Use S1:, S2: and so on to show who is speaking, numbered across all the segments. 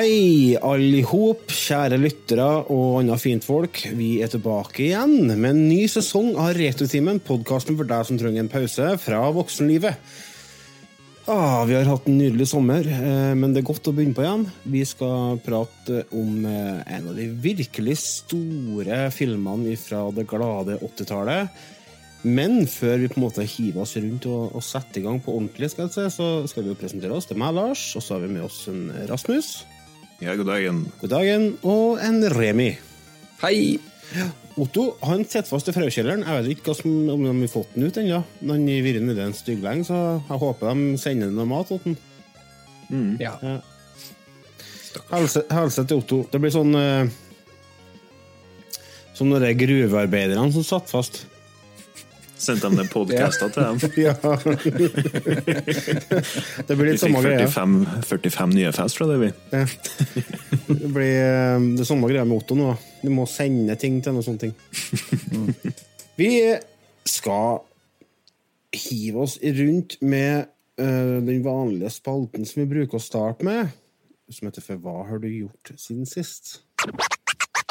S1: Hei, alle i kjære lyttere og andre fintfolk. Vi er tilbake igjen med en ny sesong av Retrotimen, podkasten for deg som trenger en pause fra voksenlivet. Ah, vi har hatt en nydelig sommer, eh, men det er godt å begynne på igjen. Vi skal prate om eh, en av de virkelig store filmene fra det glade 80-tallet. Men før vi på en måte hiver oss rundt og, og setter i gang på ordentlig, skal si, så skal vi jo presentere oss. Det er meg, Lars, og så har vi med oss en Rasmus.
S2: Ja, god dagen.
S1: God dagen. Og en Remi.
S3: Hei!
S1: Otto han sitter fast i frøkjelleren. Jeg vet ikke som, om de har fått den ut ennå. Men Han har vært nede en styggleng, så jeg håper de sender noe mat til den.
S3: Ja.
S1: Ja. Helse, helse til Otto. Det blir sånn eh, Som de gruvearbeiderne som satt fast.
S2: Sendte de den podkasta til dem.
S1: Ja. det blir
S2: Vi
S1: litt samme greia.
S2: 45, 45 nye fans fra det, vi.
S1: Ja. Det blir eh, det samme greia med Otto nå. Du må sende ting til noen sånne ting. Vi skal hive oss rundt med uh, den vanlige spalten som vi bruker å starte med, som heter For hva har du gjort siden sist?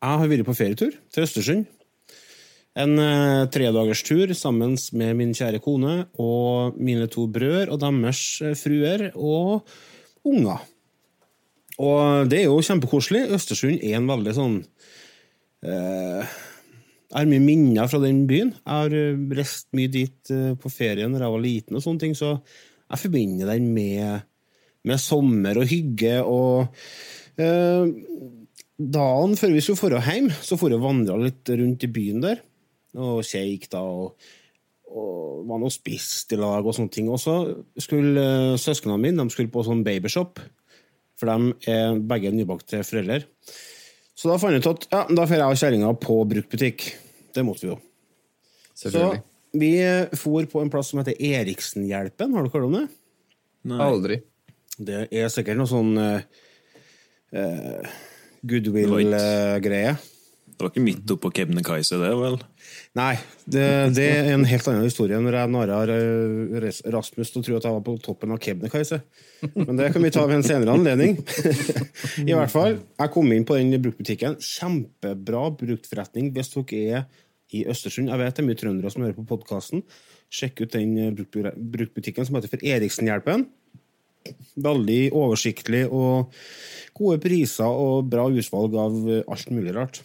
S1: Jeg har vært på ferietur til Østersund. En eh, tredagerstur sammen med min kjære kone og mine to brødre og deres eh, fruer og unger. Og det er jo kjempekoselig. Østersund er en veldig sånn eh, Jeg har mye minner fra den byen. Jeg har eh, reist mye dit eh, på ferie når jeg var liten, og sånne ting, så jeg forbinder den med, med sommer og hygge. og eh, Dagen før vi skulle dra hjem, så for jeg vandra litt rundt i byen der. Og kjekk da, og, og var noe spist i lag og sånne ting. Og så skulle uh, søsknene mine de skulle på sånn babyshop, for de er begge nybakte foreldre. Så da fant jeg ut at ja, da drar jeg og kjerringa på bruktbutikk. Det måtte vi jo. Så vi for på en plass som heter Eriksenhjelpen. Har du hørt om det?
S3: Aldri.
S1: Det er sikkert noe sånn uh, eh, goodwill-greie.
S2: Det var ikke midt oppå Kebnekaise, det, vel?
S1: Nei, det, det er en helt annen historie når jeg narrer eh, Rasmus til å tro at jeg var på toppen av Kebnekaise. Men det kan vi ta ved en senere anledning. I hvert fall, jeg kom inn på den bruktbutikken. Kjempebra bruktforretning hvis dere er i Østersund. Jeg vet det er mye trøndere som hører på podkasten. Sjekk ut den eh, bruktbutikken som heter for Eriksenhjelpen. Veldig oversiktlig og gode priser og bra utvalg av alt mulig rart.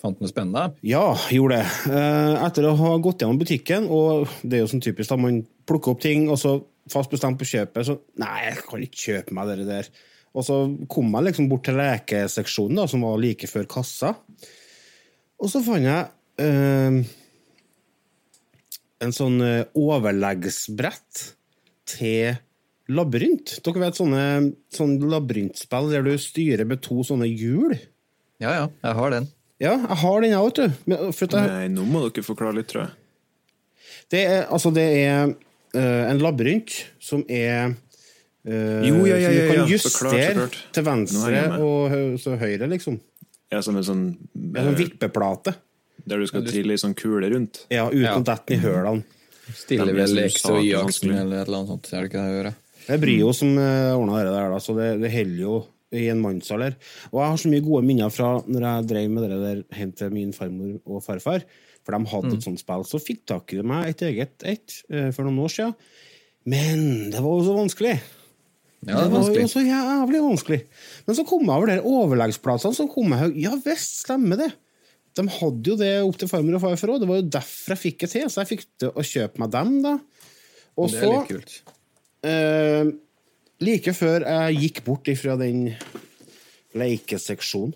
S3: Fant noe spennende?
S1: Ja, gjorde det. Eh, Etter å ha gått gjennom butikken, og det er jo sånn typisk da man plukker opp ting, og så fast bestemt på kjøpet, så nei, jeg kan ikke kjøpe meg det der. Og så kom jeg liksom bort til lekeseksjonen, da, som var like før kassa. Og så fant jeg eh, en sånn eh, overleggsbrett til labyrint. Dere vet sånne, sånne labyrintspill der du styrer med to sånne hjul?
S3: Ja, ja. Jeg har den.
S1: Ja, jeg har den, jeg, vet du.
S2: Nei, nå må dere forklare litt, tror jeg.
S1: Det er, altså, det er uh, en labyrint som er uh,
S2: Jo, ja, ja,
S1: Som du
S2: ja,
S1: kan
S2: ja.
S1: Justere til venstre og så høyre, liksom.
S2: Ja, som en sånn
S1: er en
S2: sånn
S1: vippeplate.
S2: Der du skal trille ei sånn kule rundt.
S1: Ja, uten
S3: Ja.
S1: å dette i hølene.
S3: Stiller
S2: Den
S3: vel X og Y-aksen eller et eller annet sånt. Er det ikke det jeg gjør?
S1: Det er Brio som uh, ordna det der, da, så det, det holder jo i en mannsalder. Og jeg har så mye gode minner fra når jeg drev med det der hjem til min farmor og farfar. For de hadde
S3: Mm.
S1: et sånt spill. Så fikk tak i meg et eget et eh, for noen år siden. Men det var jo så vanskelig.
S3: Ja, det
S1: det var jo så jævlig vanskelig. Men så kom jeg over der overleggsplassene, så kom jeg Ja visst, stemmer det. De hadde jo det opp til farmor og farfar òg. Det var jo derfor jeg fikk det til. Så jeg fikk til å kjøpe meg dem, da. Og
S3: Det er litt kult.
S1: Eh, Like før jeg gikk bort ifra den lekeseksjonen,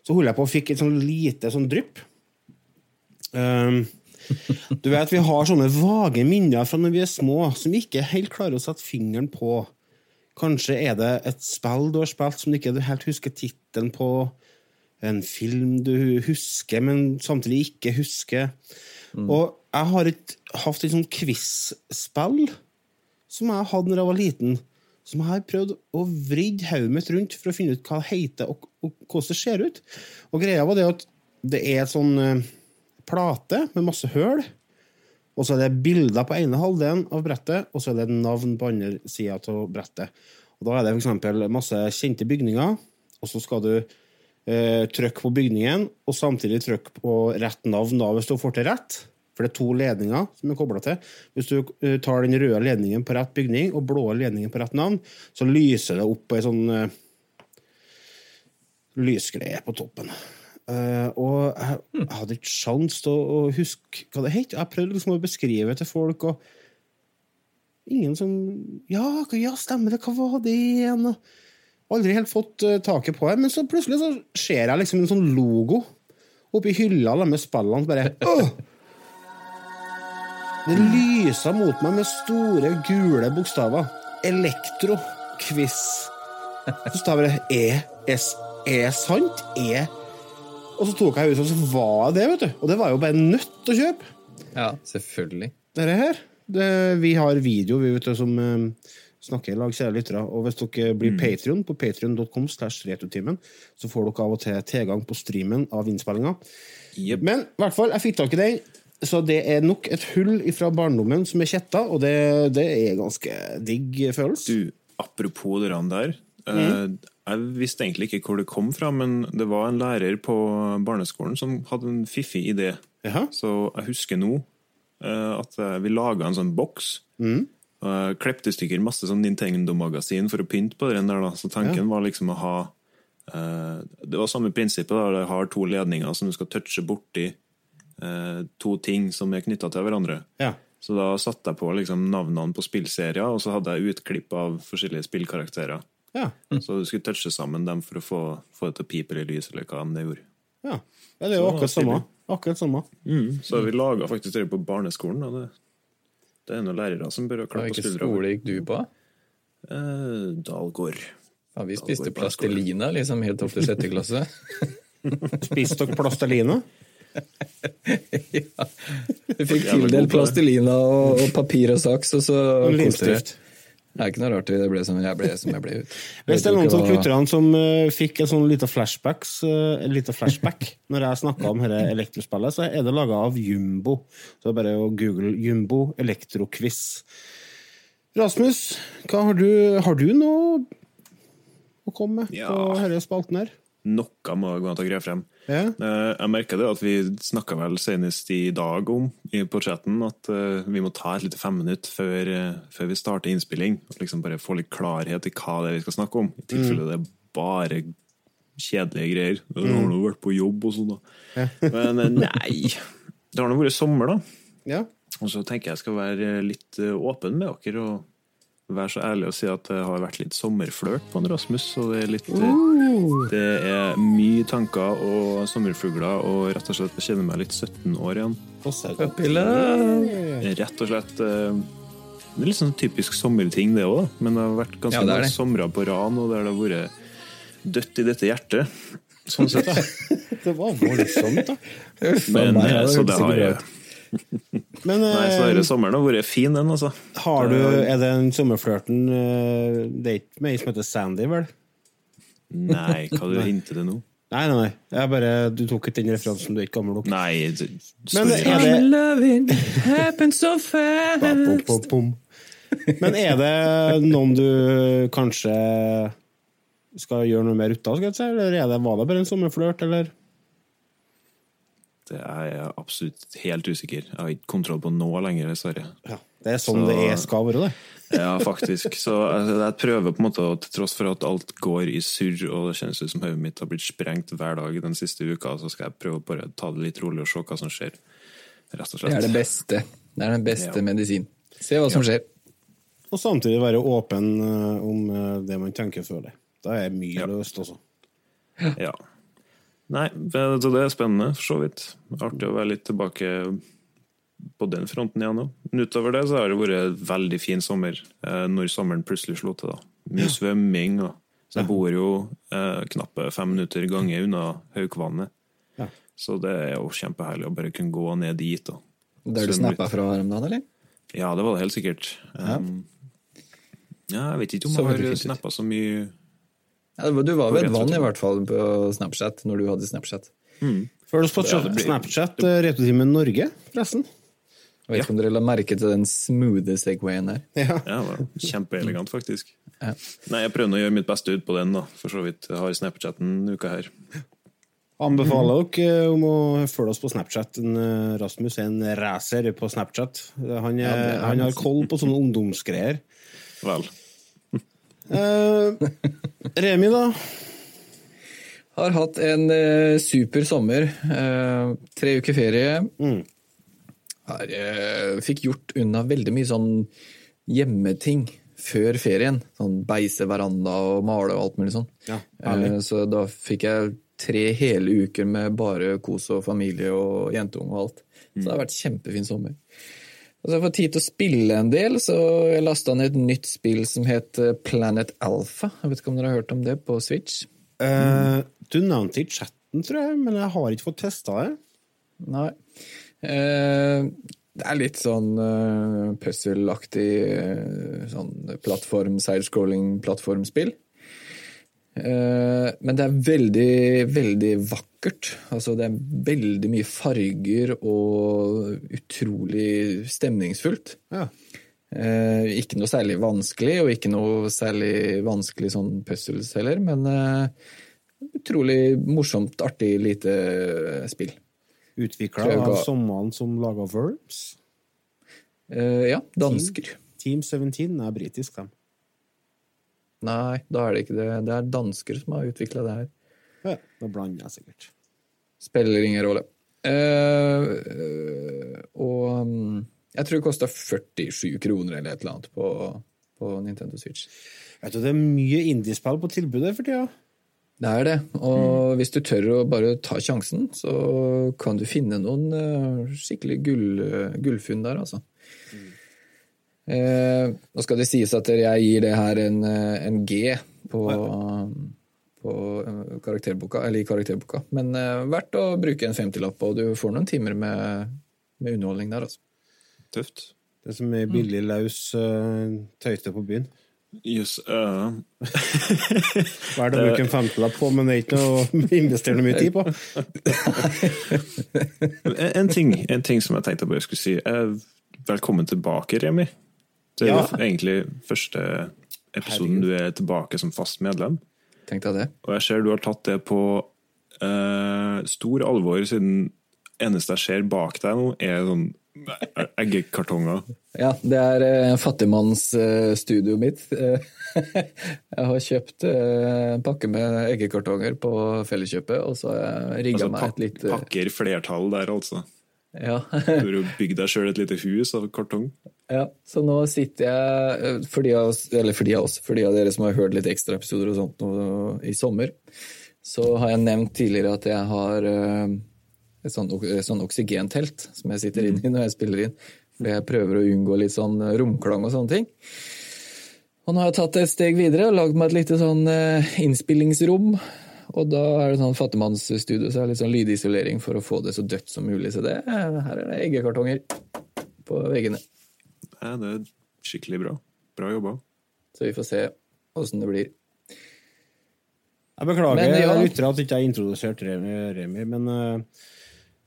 S1: så holdt jeg på og fikk et sånn lite sånn drypp. Uh, du vet, Vi har sånne vage minner fra når vi er små, som vi ikke helt klarer å sette fingeren på Kanskje er det et spill du har spilt som du ikke helt husker tittelen på. En film du husker, men samtidig ikke husker. Og jeg har et, hatt et sånt quiz-spill som jeg hadde når jeg var liten. Som jeg har prøvd å vride hodet mitt rundt for å finne ut hva det heter og, og hvordan det ser ut. Og greia var det at det er en sånn eh, plate med masse høl. Og så er det bilder på ene halvdelen av brettet, og så er det navn på andre sida av brettet. Og Da er det f.eks. masse kjente bygninger, og så skal du eh, trykke på bygningen, og samtidig trykke på rett navn da, hvis du får til rett. For det er to ledninger som er kobla til. Hvis du eh, tar den røde ledningen på rett bygning og blå ledningen på rett navn, så lyser det opp på ei sånn uh, lysgreie på toppen. Uh, og jeg, jeg hadde ikke sjans til å, å huske hva det het. Jeg prøvde liksom å beskrive det til folk, og ingen som Ja, ja stemmer det, hva var det igjen? Aldri helt fått uh, taket på det. Men så plutselig så ser jeg liksom en sånn logo oppi hylla med spillene. Bare Åh! Det lysa mot meg med store, gule bokstaver. Elektro. Quiz. Så står det E, S, E sant? E Og så tok jeg ut, og så var det, vet du. Og det var jo bare nødt til å kjøpe.
S3: Ja, selvfølgelig.
S1: Dette her. Det, vi har video vi vet du, som uh, snakker i lag, kjære lyttere. Og hvis dere blir Patreon på patreon.com, så får dere av og til tilgang på streamen av innspillinga.
S2: Yep.
S1: Men i hvert fall, jeg fikk tak i den. Så det er nok et hull fra barndommen som er kjetta, og det, det er ganske digg følelse.
S2: Du, apropos det der. Mm. Jeg visste egentlig ikke hvor det kom fra, men det var en lærer på barneskolen som hadde en fiffig idé.
S1: Jaha.
S2: Så jeg husker nå eh, at eh, vi laga en sånn boks. Jeg Klepte i stykker masse sånn Nintendo-magasin for å pynte på den der. da. Så tanken var liksom å ha eh, Det var samme prinsippet. da, Det har to ledninger som du skal touche borti eh, to ting som er knytta til hverandre.
S1: Ja.
S2: Så da satte jeg på liksom navnene på spillserier, og så hadde jeg utklipp av forskjellige spillkarakterer.
S1: Ja.
S2: Så du skulle touche sammen dem for å få, få det til å pipe eller lyse, eller hva enn det gjorde.
S1: ja. ja det er jo
S2: Så
S1: akkurat samme. Akkurat samme.
S2: Så vi laga faktisk det på barneskolen. Og det, det er noen lærere som bør ha
S3: Og
S2: klapp på
S3: hvilken skole gikk du på?
S2: Eh, Dalgård.
S3: Ja, vi spiste plastelina liksom helt opp til sjette klasse.
S1: Spiste dere plastelina?
S3: Ja. Du fikk tildelt plastelina og, og papir og saks, og så dere. Det er ikke noe rart det ble som jeg ble. Som jeg ble ut.
S1: Hvis det er noen av kutterne som uh, fikk en sånn liten flashback, eh, en liten flashback når jeg snakka om dette elektrospillet, så er det laga av Jumbo. Så det er bare å google Jumbo elektroquiz. Rasmus, hva har du Har du noe å komme med
S2: Ja.
S1: på denne spalten her?
S2: Noe må gå an å greie frem.
S1: Ja.
S2: Eh, Jeg merker det at vi snakka vel senest i dag om i- på chatten at eh, vi må ta et lite femminutt før, eh, før vi starter innspilling. Og liksom bare få litt klarhet i hva det er vi skal snakke om. I tilfelle det er bare kjedelige greier. Du har nå vært på jobb og sånn, da. Men nei. Det har nå vært sommer, da.
S1: ja.
S2: Og så tenker jeg jeg skal være litt åpen med dere og være så ærlig og si at det har vært litt sommerflørt på en Rasmus. Og det er litt eh, Det er mye tanker og sommerfugler, og rett og slett jeg kjenner meg litt 17 år igjen.
S3: Puppy.
S2: Rett og slett eh, Det er litt sånn typisk sommerting, det òg, men det har vært ganske
S3: Ja,
S2: mange somre på rad nå der det har vært dødt i dette hjertet. Sånn sett.
S1: Det var voldsomt, da.
S2: Men, eh, så det har jeg.
S1: Men
S2: Nei, så
S1: eh,
S2: denne sommeren har vært fin, den, altså.
S1: har du Er det en sommerflørten eh, Det er ikke meg som heter Sandy, vel?
S2: Nei, hva du hinter det nå?
S1: Nei, nei, nei. Jeg bare, du tok ikke den referansen, du er ikke gammel nok.
S2: Nei, det-
S1: Men er det
S3: Loving happens so fast.
S1: Bom, bom, bom. Men er det noen du kanskje skal gjøre noe mer ut av, skal jeg si? Eller er det, var det bare en sommerflørt, eller?
S2: Det er jeg absolutt helt usikker. Jeg har ikke kontroll på nå lenger, dessverre.
S1: Ja. Det er sånn
S2: Så-
S1: det er, skal være, det.
S2: Ja, faktisk. Så altså, jeg prøver på en måte, til tross for at alt går i surr, og det kjennes ut som hodet mitt har blitt sprengt hver dag den siste uka, så skal jeg prøve å ta det litt rolig og se hva som skjer. Rett og
S3: Det er det beste. Det er den beste
S2: Ja.
S3: medisin. Se hva som skjer.
S1: Og samtidig være åpen eh, om eh, det man tenker og føler. Da er mye
S2: Ja.
S1: løst, altså.
S2: Ja. Nei, det så det er spennende, for så vidt. Artig å være litt tilbake på den fronten igjen òg. Men utover det så har det vært en veldig fin sommer, eh, når sommeren plutselig slo til, da. Mye svømming. Og, så jeg bor jo eh, knappe fem minutter gange unna Haukvannet.
S1: Ja.
S2: Så det er jo kjempeherlig å bare kunne gå ned dit. Og,
S3: Der du snappa fra om dagen, eller?
S2: Ja, det var det helt sikkert. Um, ja, jeg vet ikke om jeg har snappa så mye
S3: Ja, du var ved et vann, i hvert fall, på Snapchat, når du hadde Snapchat.
S1: Oss på
S2: Ja, det blir-
S1: Snapchat, eh, Norge, forresten.
S3: Jeg vet ikke om dere la merke til den smoothe segwayen der.
S1: Ja.
S2: Ja, kjempeelegant, faktisk.
S3: Ja.
S2: Nei, jeg prøvde å gjøre mitt beste ut på den, da. For så vidt. Jeg har Snapchatten en uka her.
S1: Anbefaler dere eh, om å følge oss på Snapchat. Eh, Rasmus er en racer på Snapchat. Han, er,
S3: Ja, er
S1: han har koll på sånne ungdomsgreier.
S2: Vel.
S1: Eh, Remi, da?
S3: Har hatt en eh, super sommer. Eh, tre uker ferie.
S1: Mm.
S3: Her, eh, fikk gjort unna veldig mye sånn hjemmeting før ferien. Sånn beise veranda og male og alt mulig sånn.
S1: Ja,
S3: eh, så da fikk jeg tre hele uker med bare kos og familie og jentunge og alt. Så det har vært kjempefin sommer. Og så har jeg fått tid til å spille en del, så jeg lasta ned et nytt spill som het Planet Alpha. Jeg vet ikke om dere har hørt om det på Switch?
S1: Uh, du nevnte det i chatten, tror jeg, men jeg har ikke fått testa det.
S3: Nei. Uh, det er litt sånn uh, puzzle-aktig uh, sånn plattform, sidescrolling plattformspill. Uh, men det er veldig, veldig vakkert. Altså, det er veldig mye farger og utrolig stemningsfullt.
S1: Ja.
S3: Eh, ikke noe særlig vanskelig, og ikke noe særlig vanskelig sånn puzzles heller, men eh, utrolig morsomt, artig, lite spill.
S1: Utvikla av sommeren som laga Verbs.
S3: Eh, ja, dansker.
S1: Team 17 er britisk, dem.
S3: Nei, da er det ikke det. Det er dansker som har utvikla det her.
S1: Ja, da blander jeg sikkert.
S3: Spiller ingen rolle. Uh, og um, jeg tror det kosta 47 kroner eller et eller annet på, på Nintendo Switch.
S1: Vet du, Det er mye indiespill på tilbudet for tida.
S3: Det er det. Og hvis du tør å bare ta sjansen, så kan du finne noen uh, skikkelig gull, uh, gullfunn der, altså. Eh, nå skal det sies at jeg gir det her en, en G på, karakterboka, eller i karakterboka. Men eh, verdt å bruke en 50-lapp, og du får noen timer med, med underholdning der, altså.
S2: Tøft.
S1: Det som er billig, løs uh, tøyte på byen.
S2: Jøss. øh.
S1: Hva er det å bruke en femtelapp på, men det er ikke noe å investere noe mye tid på?
S2: En, ting, en ting som jeg tenkte på jeg skulle si. Uh, velkommen tilbake, Remi. Det er
S1: Ja.
S2: egentlig første episoden du er tilbake som fast medlem.
S3: Tenk deg det.
S2: Og jeg ser du har tatt det på eh, stor alvor, siden eneste jeg ser bak deg nå, er sånn eggekartonger.
S3: Ja, det er eh, fattigmannsstudioet mitt. Eh, jeg har kjøpt eh, en pakke med eggekartonger på Felleskjøpet, og så har jeg rigga
S2: Altså,
S3: meg et lite
S2: pakker flertall der, altså.
S3: Ja.
S2: Du har jo bygd deg sjøl et lite hus av kartong.
S3: ja, så nå sitter jeg eh, For de av oss, eller for de av for dere som har hørt litt ekstraepisoder og sånt nå i sommer, så har jeg nevnt tidligere at jeg har eh, et sånn, sånn oksygentelt som jeg sitter inne i når jeg spiller inn. Fordi jeg prøver å unngå litt sånn romklang og sånne ting. Og nå har jeg tatt et steg videre og lagd meg et lite sånn eh, innspillingsrom. Og da er det sånn fattigmannsstudio, så er det litt sånn lydisolering for å få det så dødt som mulig. Så det, her er det eggekartonger på veggene.
S2: Ja, det er skikkelig bra. Bra jobba.
S3: Så vi får se åssen det blir.
S1: Jeg beklager
S3: Men ja.
S1: lyttere at jeg ikke har introdusert Remi, Remi men uh,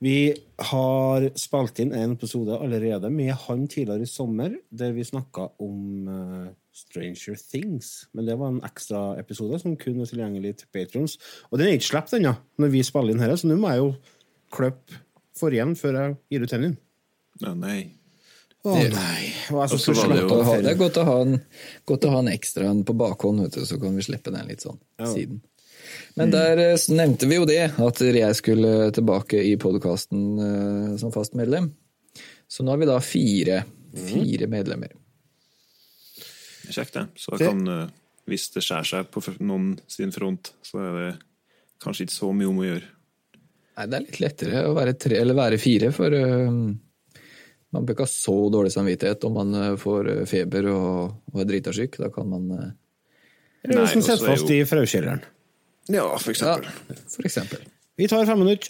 S1: vi har spilt inn en episode allerede med han tidligere i sommer, der vi snakka om eh, Stranger Things. Men det var en ekstra episode som kun er tilgjengelig til patrons. Og den er ikke sluppet ennå, når vi spiller inn her, så nå må jeg jo klippe forrige før jeg gir ut den Å
S2: Ja, nei.
S1: Å nei. Og
S2: så var det jo-
S1: Ha,
S3: Det er godt å ha en, godt å ha en ekstra en på bakhånd, vet du, så kan vi slippe den litt sånn siden. Men der eh, så nevnte vi jo det, at jeg skulle tilbake i podkasten som fast medlem. Så nå har vi da fire, fire medlemmer.
S2: Kjekt, det. Så
S1: Det-
S2: kan, eh, hvis det skjærer seg på noen sin front, så er det kanskje ikke så mye om å gjøre.
S3: Nei, det er litt lettere å være tre eller være fire, for eh, man bør ikke ha så dårlig samvittighet om man eh, får feber og, og er drita syk. Da kan man, uh...
S1: Eller
S2: Nei,
S1: hvis den
S2: og så
S1: sitter
S2: er
S1: fast
S2: jo-
S1: i fraukjelleren.
S2: Ja, for eksempel.
S3: Ja, for eksempel.
S1: Vi tar fem minutter.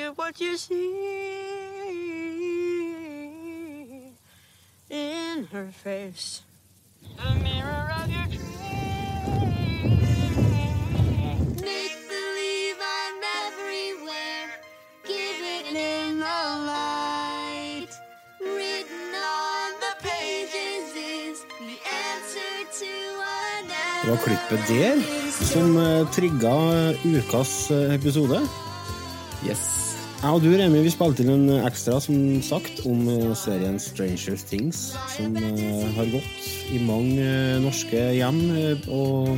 S4: At what you see in her face. The mirror of your dreams.
S5: Make believe I'm everywhere. Give it in the light. Written on the pages is the answer to
S1: Det var klippet der som eh, trigga ukas eh, episode.
S3: Yes.
S1: Jeg og du, Remi, vi spilte inn en ekstra, som sagt, om eh, serien Stranger Things, som eh, har gått i mange eh, norske hjem og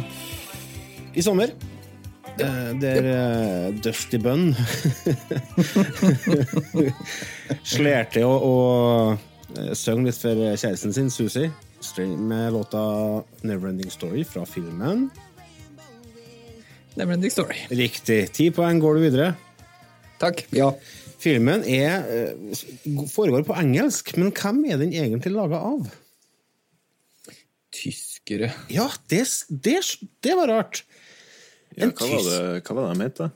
S1: i sommer. Der eh, Dusty Bunn slerte og, og eh, søng litt for kjæresten sin, Susie, med låta Neverending Story fra filmen.
S3: Neverending Story.
S1: Riktig. Ti poeng går du videre.
S3: Takk. Ja.
S1: Filmen er, eh, foregår på engelsk, men hvem er den egentlig laga av?
S3: Tyskere.
S1: Ja, det, det, det var rart.
S2: Ja, hva, var det, hva var det de het, da?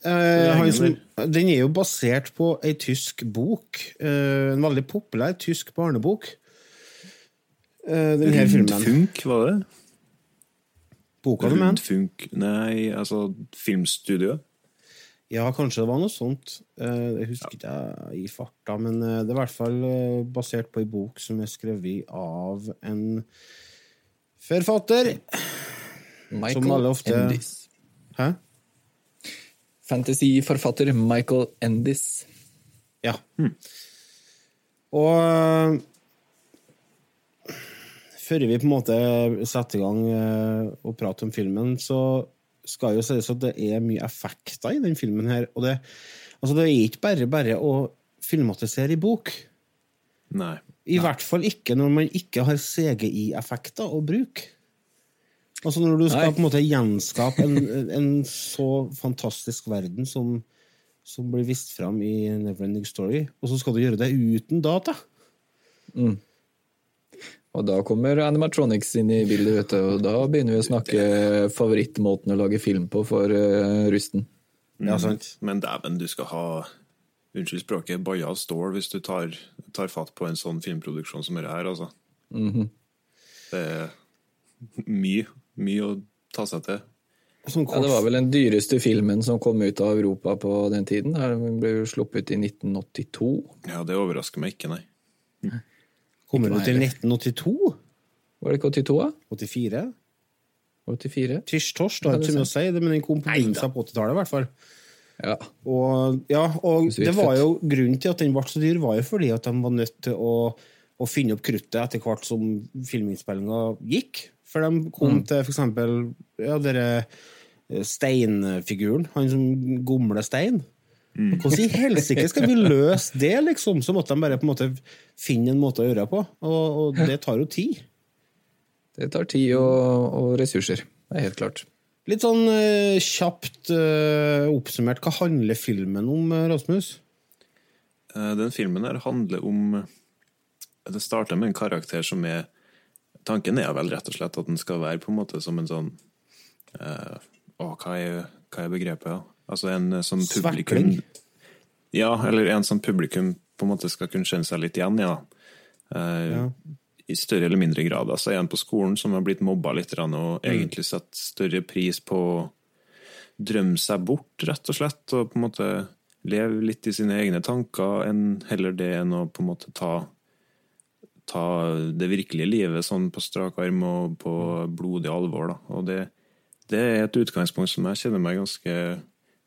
S1: Eh, han som, den er jo basert på ei tysk bok. eh, en veldig populær tysk barnebok. Uh, den her filmen.
S2: Rundfunk, var det?
S1: Boka du mener?
S2: Nei, altså filmstudio.
S1: Ja, kanskje det var noe sånt. Det jeg husker ikke jeg i farta, men eh, det er i hvert fall eh, basert på ei bok som er skrevet av en forfatter.
S3: Michael
S1: Som alle ofte-
S3: Endis.
S1: Hæ?
S3: Fantasyforfatter Michael Endis.
S1: Ja. Og før vi på en måte setter i gang eh, og prater om filmen, så skal jo sies at det er mye effekter i den filmen her. Og det, altså det er ikke bare bare å filmatisere i bok.
S2: Nei.
S1: I hvert fall ikke når man ikke har CGI-effekter å bruke. Altså når du skal
S3: Nei.
S1: på en måte gjenskape en, en så fantastisk verden som, som blir vist fram i Neverending Story, og så skal du gjøre det uten data.
S3: Og da kommer animatronics inn i bildet, vet du, og da begynner vi å snakke favorittmåten å lage film på for uh, rusten.
S1: Ja, sant?
S2: Men dæven, du skal ha Unnskyld språket, baia av stål hvis du tar, tar fatt på en sånn filmproduksjon som dette her, altså. Det er mye, mye å ta seg til.
S3: Ja, det var vel den dyreste filmen som kom ut av Europa på den tiden. Den ble jo sluppet i 1982.
S2: Ja, det overrasker meg ikke, nei.
S1: Kommer ut til 1982?
S3: Var det ikke 82, da?
S1: 84?
S3: 84?
S1: Tirsj-tors, det har ikke så
S3: er
S1: mye å si, det, men den kom på begynnelsen av 80-tallet, i hvert fall.
S3: Ja.
S1: Og, ja, og det var jo grunnen til at den ble så dyr, var jo fordi at de var nødt til å, å finne opp kruttet etter hvert som filminnspillinga gikk. For de kom til for eksempel ja, dere eh, steinfiguren, han som gomler stein. Hvordan i helsike skal vi løse det, liksom? Så måtte de bare på en måte finne en måte å gjøre det på. Og, og det tar jo tid.
S3: Det tar tid og, og ressurser. Det er helt klart.
S1: Litt sånn uh, kjapt uh, oppsummert, hva handler filmen om, eh, Rasmus?
S2: Eh, Den filmen her handler om Det starter med en karakter som er Tanken er vel rett og slett at den skal være på en måte som en sånn eh, Å, hva er, hva er begrepet? Ja? Altså en eh, som publikum
S1: Svertling?
S2: Ja, eller en som publikum på en måte skal kunne kjenne seg litt igjen i. Ja. Uh,
S1: Ja.
S2: I større eller mindre grad. Altså en på skolen som har blitt mobba litt og egentlig satt større pris på å drømme seg bort, rett og slett. Og på en måte leve litt i sine egne tanker, enn heller det enn å på en måte ta, ta det virkelige livet sånn på strak arm og på blodig alvor. Da. Og det, det er et utgangspunkt som jeg kjenner meg ganske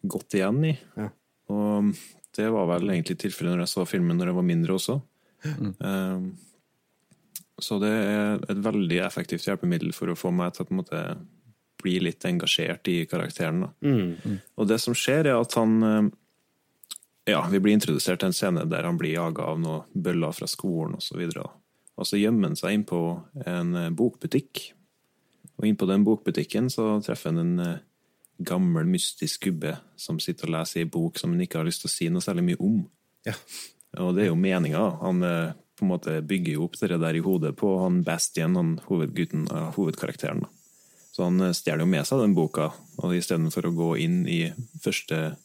S2: godt igjen i.
S1: Ja.
S2: Og det var vel egentlig tilfellet når jeg så filmen når jeg var mindre også. Eh, så det er et veldig effektivt hjelpemiddel for å få meg til å på en måte bli litt engasjert i karakteren. Da. Og det som skjer, er at han eh, Ja, vi blir introdusert til en scene der han blir jaga av noen bøller fra skolen osv. Og, og så gjemmer han seg inn på en eh, bokbutikk. Og inn på den bokbutikken så treffer han en eh, gammel, mystisk gubbe som sitter og leser i bok som han ikke har lyst til å si noe særlig mye om.
S1: Ja.
S2: Og det er jo meninga. Han eh, på en måte bygger jo opp det der i hodet på han Bastian, han hovedgutten, eh, hovedkarakteren. Så han eh, stjeler jo med seg den boka, og istedenfor å gå inn i første,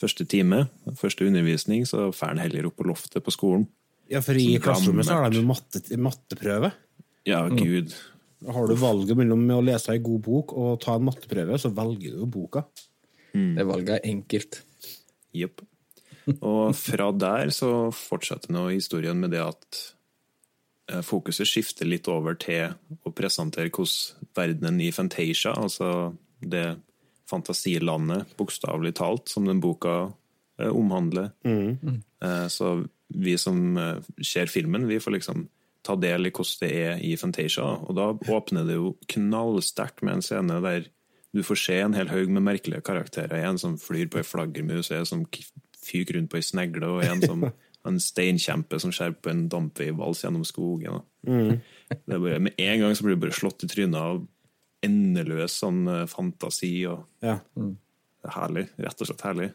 S2: første time, første undervisning, så drar han heller opp på loftet på skolen.
S1: Ja, for i klasserommet så har de jo matte, matteprøve.
S2: Ja, gud.
S1: Har du valget mellom å lese ei god bok og ta en matteprøve, så velger du jo boka.
S3: Det valget er enkelt.
S2: Jepp. Og fra der så fortsetter nå historien med det at eh, fokuset skifter litt over til å presentere hvordan verdenen i Fantasia, altså det fantasilandet, bokstavelig talt, som den boka eh, omhandler. Mm. Så vi som eh, ser filmen, vi får liksom ta del i hvordan det er i Fantasia. Og da åpner det jo knallsterkt med en scene der du får se en hel haug med merkelige karakterer. En som flyr på ei flaggermus, en som fyker rundt på ei snegle, og en som en steinkjempe som skjærer på en dampveivals gjennom skogen. Det er bare, med en gang så blir du bare slått i trynet av endeløs sånn eh, fantasi. og
S1: Ja.
S2: Det er herlig. Rett og slett herlig.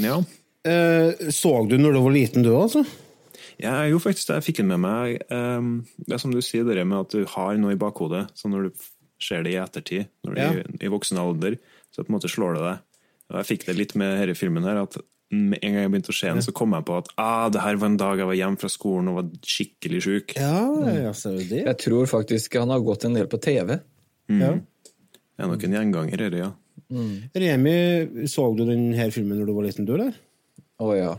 S2: Ja.
S1: Eh, så du når du var liten, du, altså?
S2: Ja, jeg gjorde faktisk det. Jeg fikk den med meg. Um, det er som du sier, det med at du har noe i bakhodet. Så når du ser det i ettertid, når du
S1: Ja.
S2: er i, i voksen alder, så på en måte slår det deg. Og jeg fikk det litt med denne filmen her, at med en gang jeg begynte å se den, så kom jeg på at ah, det her var en dag jeg var hjemme fra skolen og var skikkelig sjuk.
S1: Ja, ja, ser det?
S3: Jeg tror faktisk han har gått en del på TV.
S1: Ja.
S2: Jeg er nok en gjenganger, dette, ja.
S1: Remi, så du denne filmen når du var liten, du, eller?
S3: Å ja.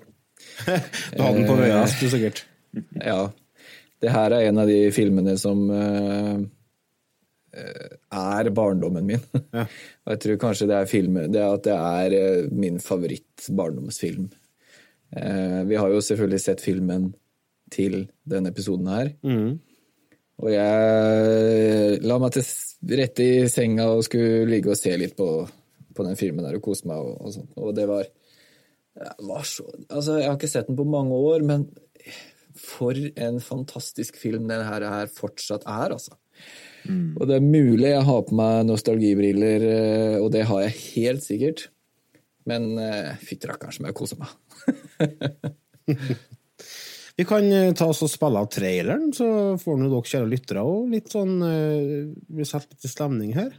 S1: Du hadde den på øya, du, sikkert.
S3: Ja. Det her er en av de filmene som eh, eh, er barndommen min.
S1: Ja.
S3: Og jeg tror kanskje det er filmen Det er at det er eh, min favoritt-barndomsfilm. Eh, vi har jo selvfølgelig sett filmen til denne episoden her. Og jeg la meg til rette i senga og skulle ligge og se litt på, på den filmen der og kose meg og, og sånt. Og det var så Altså, jeg har ikke sett den på mange år, men for en fantastisk film den her, her fortsatt er, altså. Og det er mulig jeg har på meg nostalgibriller, eh, og det har jeg helt sikkert. Men eh, fytti rakkeren som jeg koser meg.
S1: Vi kan eh, ta oss og spille av traileren, så får nå dere kjære lyttere litt sånn Vi setter litt stemning her.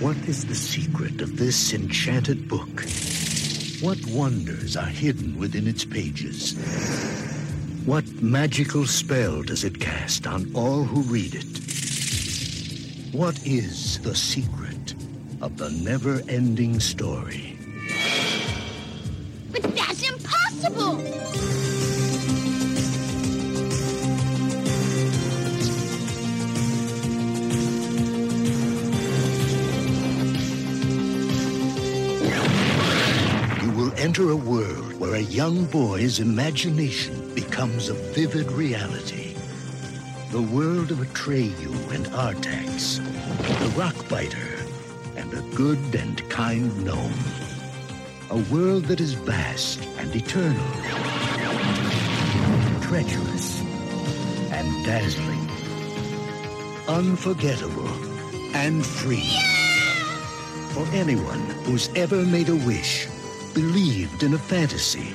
S6: What is the secret of this enchanted book? What wonders are hidden within its pages? What magical spell does it cast on all who read it? What is the secret of the never ending story?
S5: But that's impossible!
S6: Enter a world where a young boy's imagination becomes a vivid reality. The world of Atreyu and Artax, the Rockbiter, and a good and kind gnome. A world that is vast and eternal, treacherous and dazzling, unforgettable and free. For anyone who's ever made a wish, believed in a fantasy,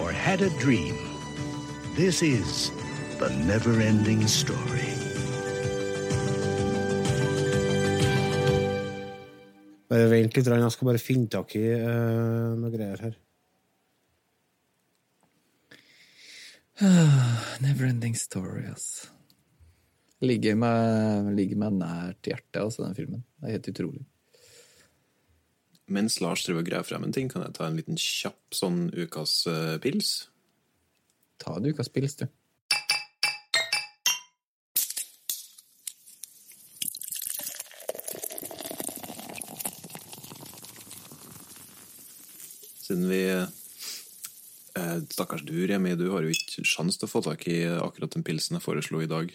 S6: or had a dream, this is the never ending story.
S1: Bare vent litt, jeg skal bare finne tak i uh, noe greier her.
S3: Neverending story, ass. Ligger meg, ligger meg nært hjertet, altså, den filmen. Det er helt utrolig.
S2: Mens Lars driver og graver frem en ting, kan jeg ta en liten kjapp sånn ukas uh, pils?
S3: Ta en ukas pils, du.
S2: Siden vi eh, Stakkars du, Remi, du har jo ikke sjans til å få tak i akkurat den pilsen jeg foreslo i dag.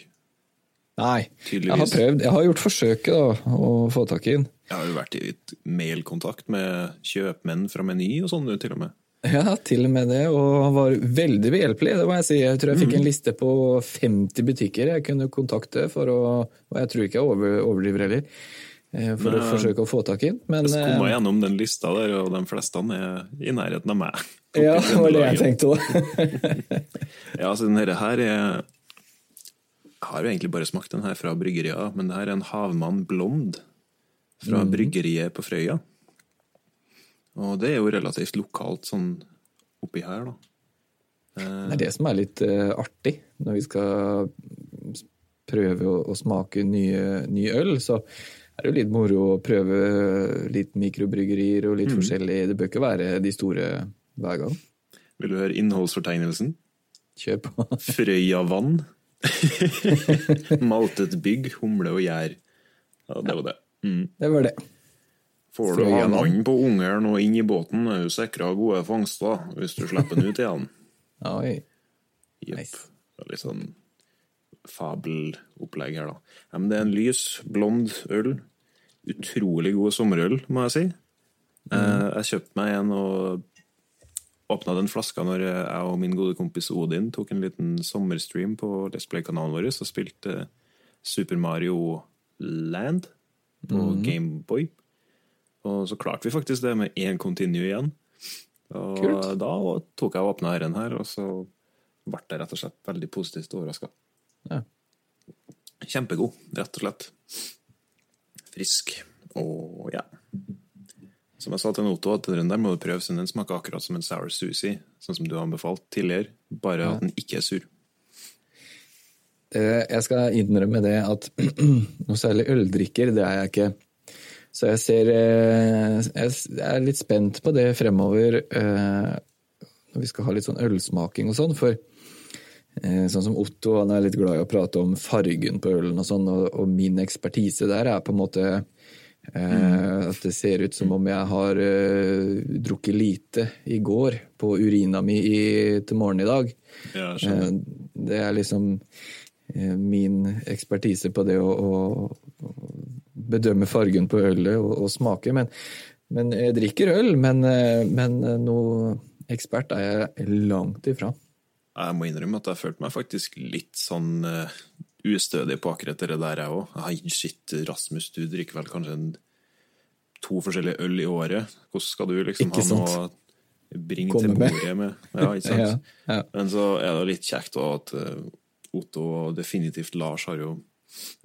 S3: Nei, jeg har prøvd. Jeg har gjort forsøket da, å få tak i den.
S2: Jeg har jo vært i mailkontakt med kjøpmenn fra Meny og sånn, til og med.
S3: Ja, til og med det, og han var veldig behjelpelig, det må jeg si. Jeg tror jeg fikk en liste på 50 butikker jeg kunne kontakte for å Og jeg tror ikke jeg over, overdriver heller, For for å forsøke å få tak i den. Men
S2: Jeg skumma
S3: eh,
S2: gjennom den lista der, og de fleste er i nærheten av meg.
S3: ja, det var det jeg tenkte òg.
S2: Ja, så denne her er har jo egentlig bare smakt den her fra bryggeriet, men det her er en Havmann Blond fra
S3: mm.
S2: bryggeriet på Frøya. Og det er jo relativt lokalt sånn oppi her, da.
S3: Det er det som er litt uh, artig når vi skal prøve å, å smake nye, ny øl. Så er det jo litt moro å prøve litt mikrobryggerier og litt forskjellig. Det bør ikke være de store hver gang.
S2: Vil du høre innholdsfortegnelsen?
S3: Kjør på.
S2: Frøya vann. Maltet bygg, humle og gjær. Ja, det var det. Mm.
S3: Det var det.
S2: Får du
S3: vann
S2: på ungeren og inn i båten, er du sikra gode fangster hvis du slipper den ut igjen.
S3: Oi.
S2: Jepp.
S3: Nice.
S2: Det er Litt sånn fabelopplegg her, da. Ja, men det er en lys, blond øl. Utrolig god sommerøl, må jeg si. Mm. Jeg kjøpte meg en og åpna den flaska når jeg og min gode kompis Odin tok en liten sommerstream på Let's Play-kanalen vår og spilte Super Mario Land på Gameboy. Og så klarte vi faktisk det med én continue igjen. Og
S3: Kult.
S2: da tok jeg og åpna den her, og så ble jeg rett og slett veldig positivt overraska.
S3: Ja.
S2: Kjempegod, rett og slett. Frisk. Og ja. Som jeg sa til Noto, at den der må du prøve, siden den smaker akkurat som en sour sushi, sånn som du har anbefalt tidligere, bare at den ikke er sur.
S3: Eh, Jeg skal innrømme det at noe særlig øldrikker, det er jeg ikke. Så jeg ser eh, Jeg er litt spent på det fremover eh, når vi skal ha litt sånn ølsmaking og sånn, for sånn som Otto, han er litt glad i å prate om fargen på ølen og sånn, og min ekspertise der er på en måte eh, at det ser ut som om jeg har uh, drukket lite i går på urina mi i, til morgen i dag.
S2: Ja,
S3: uh. Det er liksom uh, min ekspertise på det å, å, å bedømme fargen på ølet og, og smake. Men, men jeg drikker øl, men, men noe ekspert er jeg langt ifra.
S2: Jeg må innrømme at jeg følte meg faktisk litt sånn eh, ustødig på akkurat det der, jeg òg. Shit, Rasmus, du drikker vel kanskje en, to forskjellige øl i året. Hvordan skal du liksom ha noe å bringe
S3: Komme
S2: til
S3: med.
S2: bordet med? Ja, ikke sant?
S3: Ja, ja.
S2: Men så er det litt kjekt da at eh, Otto og definitivt Lars har jo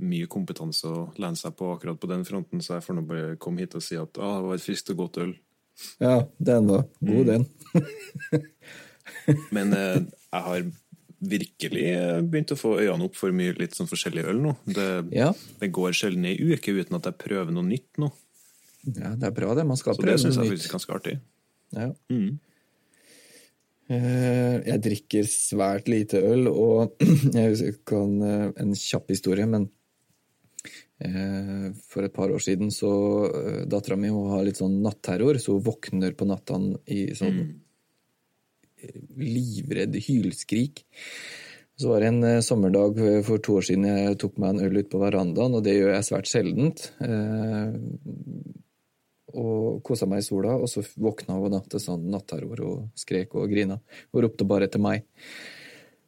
S2: mye kompetanse å lene seg på akkurat på den fronten, så jeg får nå bare komme hit og si at ah, det var et friskt og godt øl.
S3: Ja, den var god, den.
S2: Men eh, jeg har virkelig eh, begynt å få øynene opp for mye litt sånn forskjellig øl nå. Det,
S3: Ja.
S2: det går sjelden ei uke uten at jeg prøver noe nytt nå.
S3: ja, det er bra, det. Man skal
S2: Så det
S3: prøve
S2: syns jeg
S3: nytt.
S2: faktisk er ganske artig.
S3: Ja.
S2: Mm.
S3: Eh, Jeg drikker svært lite øl, og jeg kan eh, En kjapp historie, men for et par år siden så Dattera mi har litt sånn natterror, så hun våkner på nattene i sånn eh, livredd hylskrik. Så var det en eh, sommerdag for to år siden jeg tok meg en øl ut på verandaen, og det gjør jeg svært sjeldent. Eh, og kosa meg i sola, og så våkna hun da til sånn natterror og skrek og grina. Og ropte bare etter meg.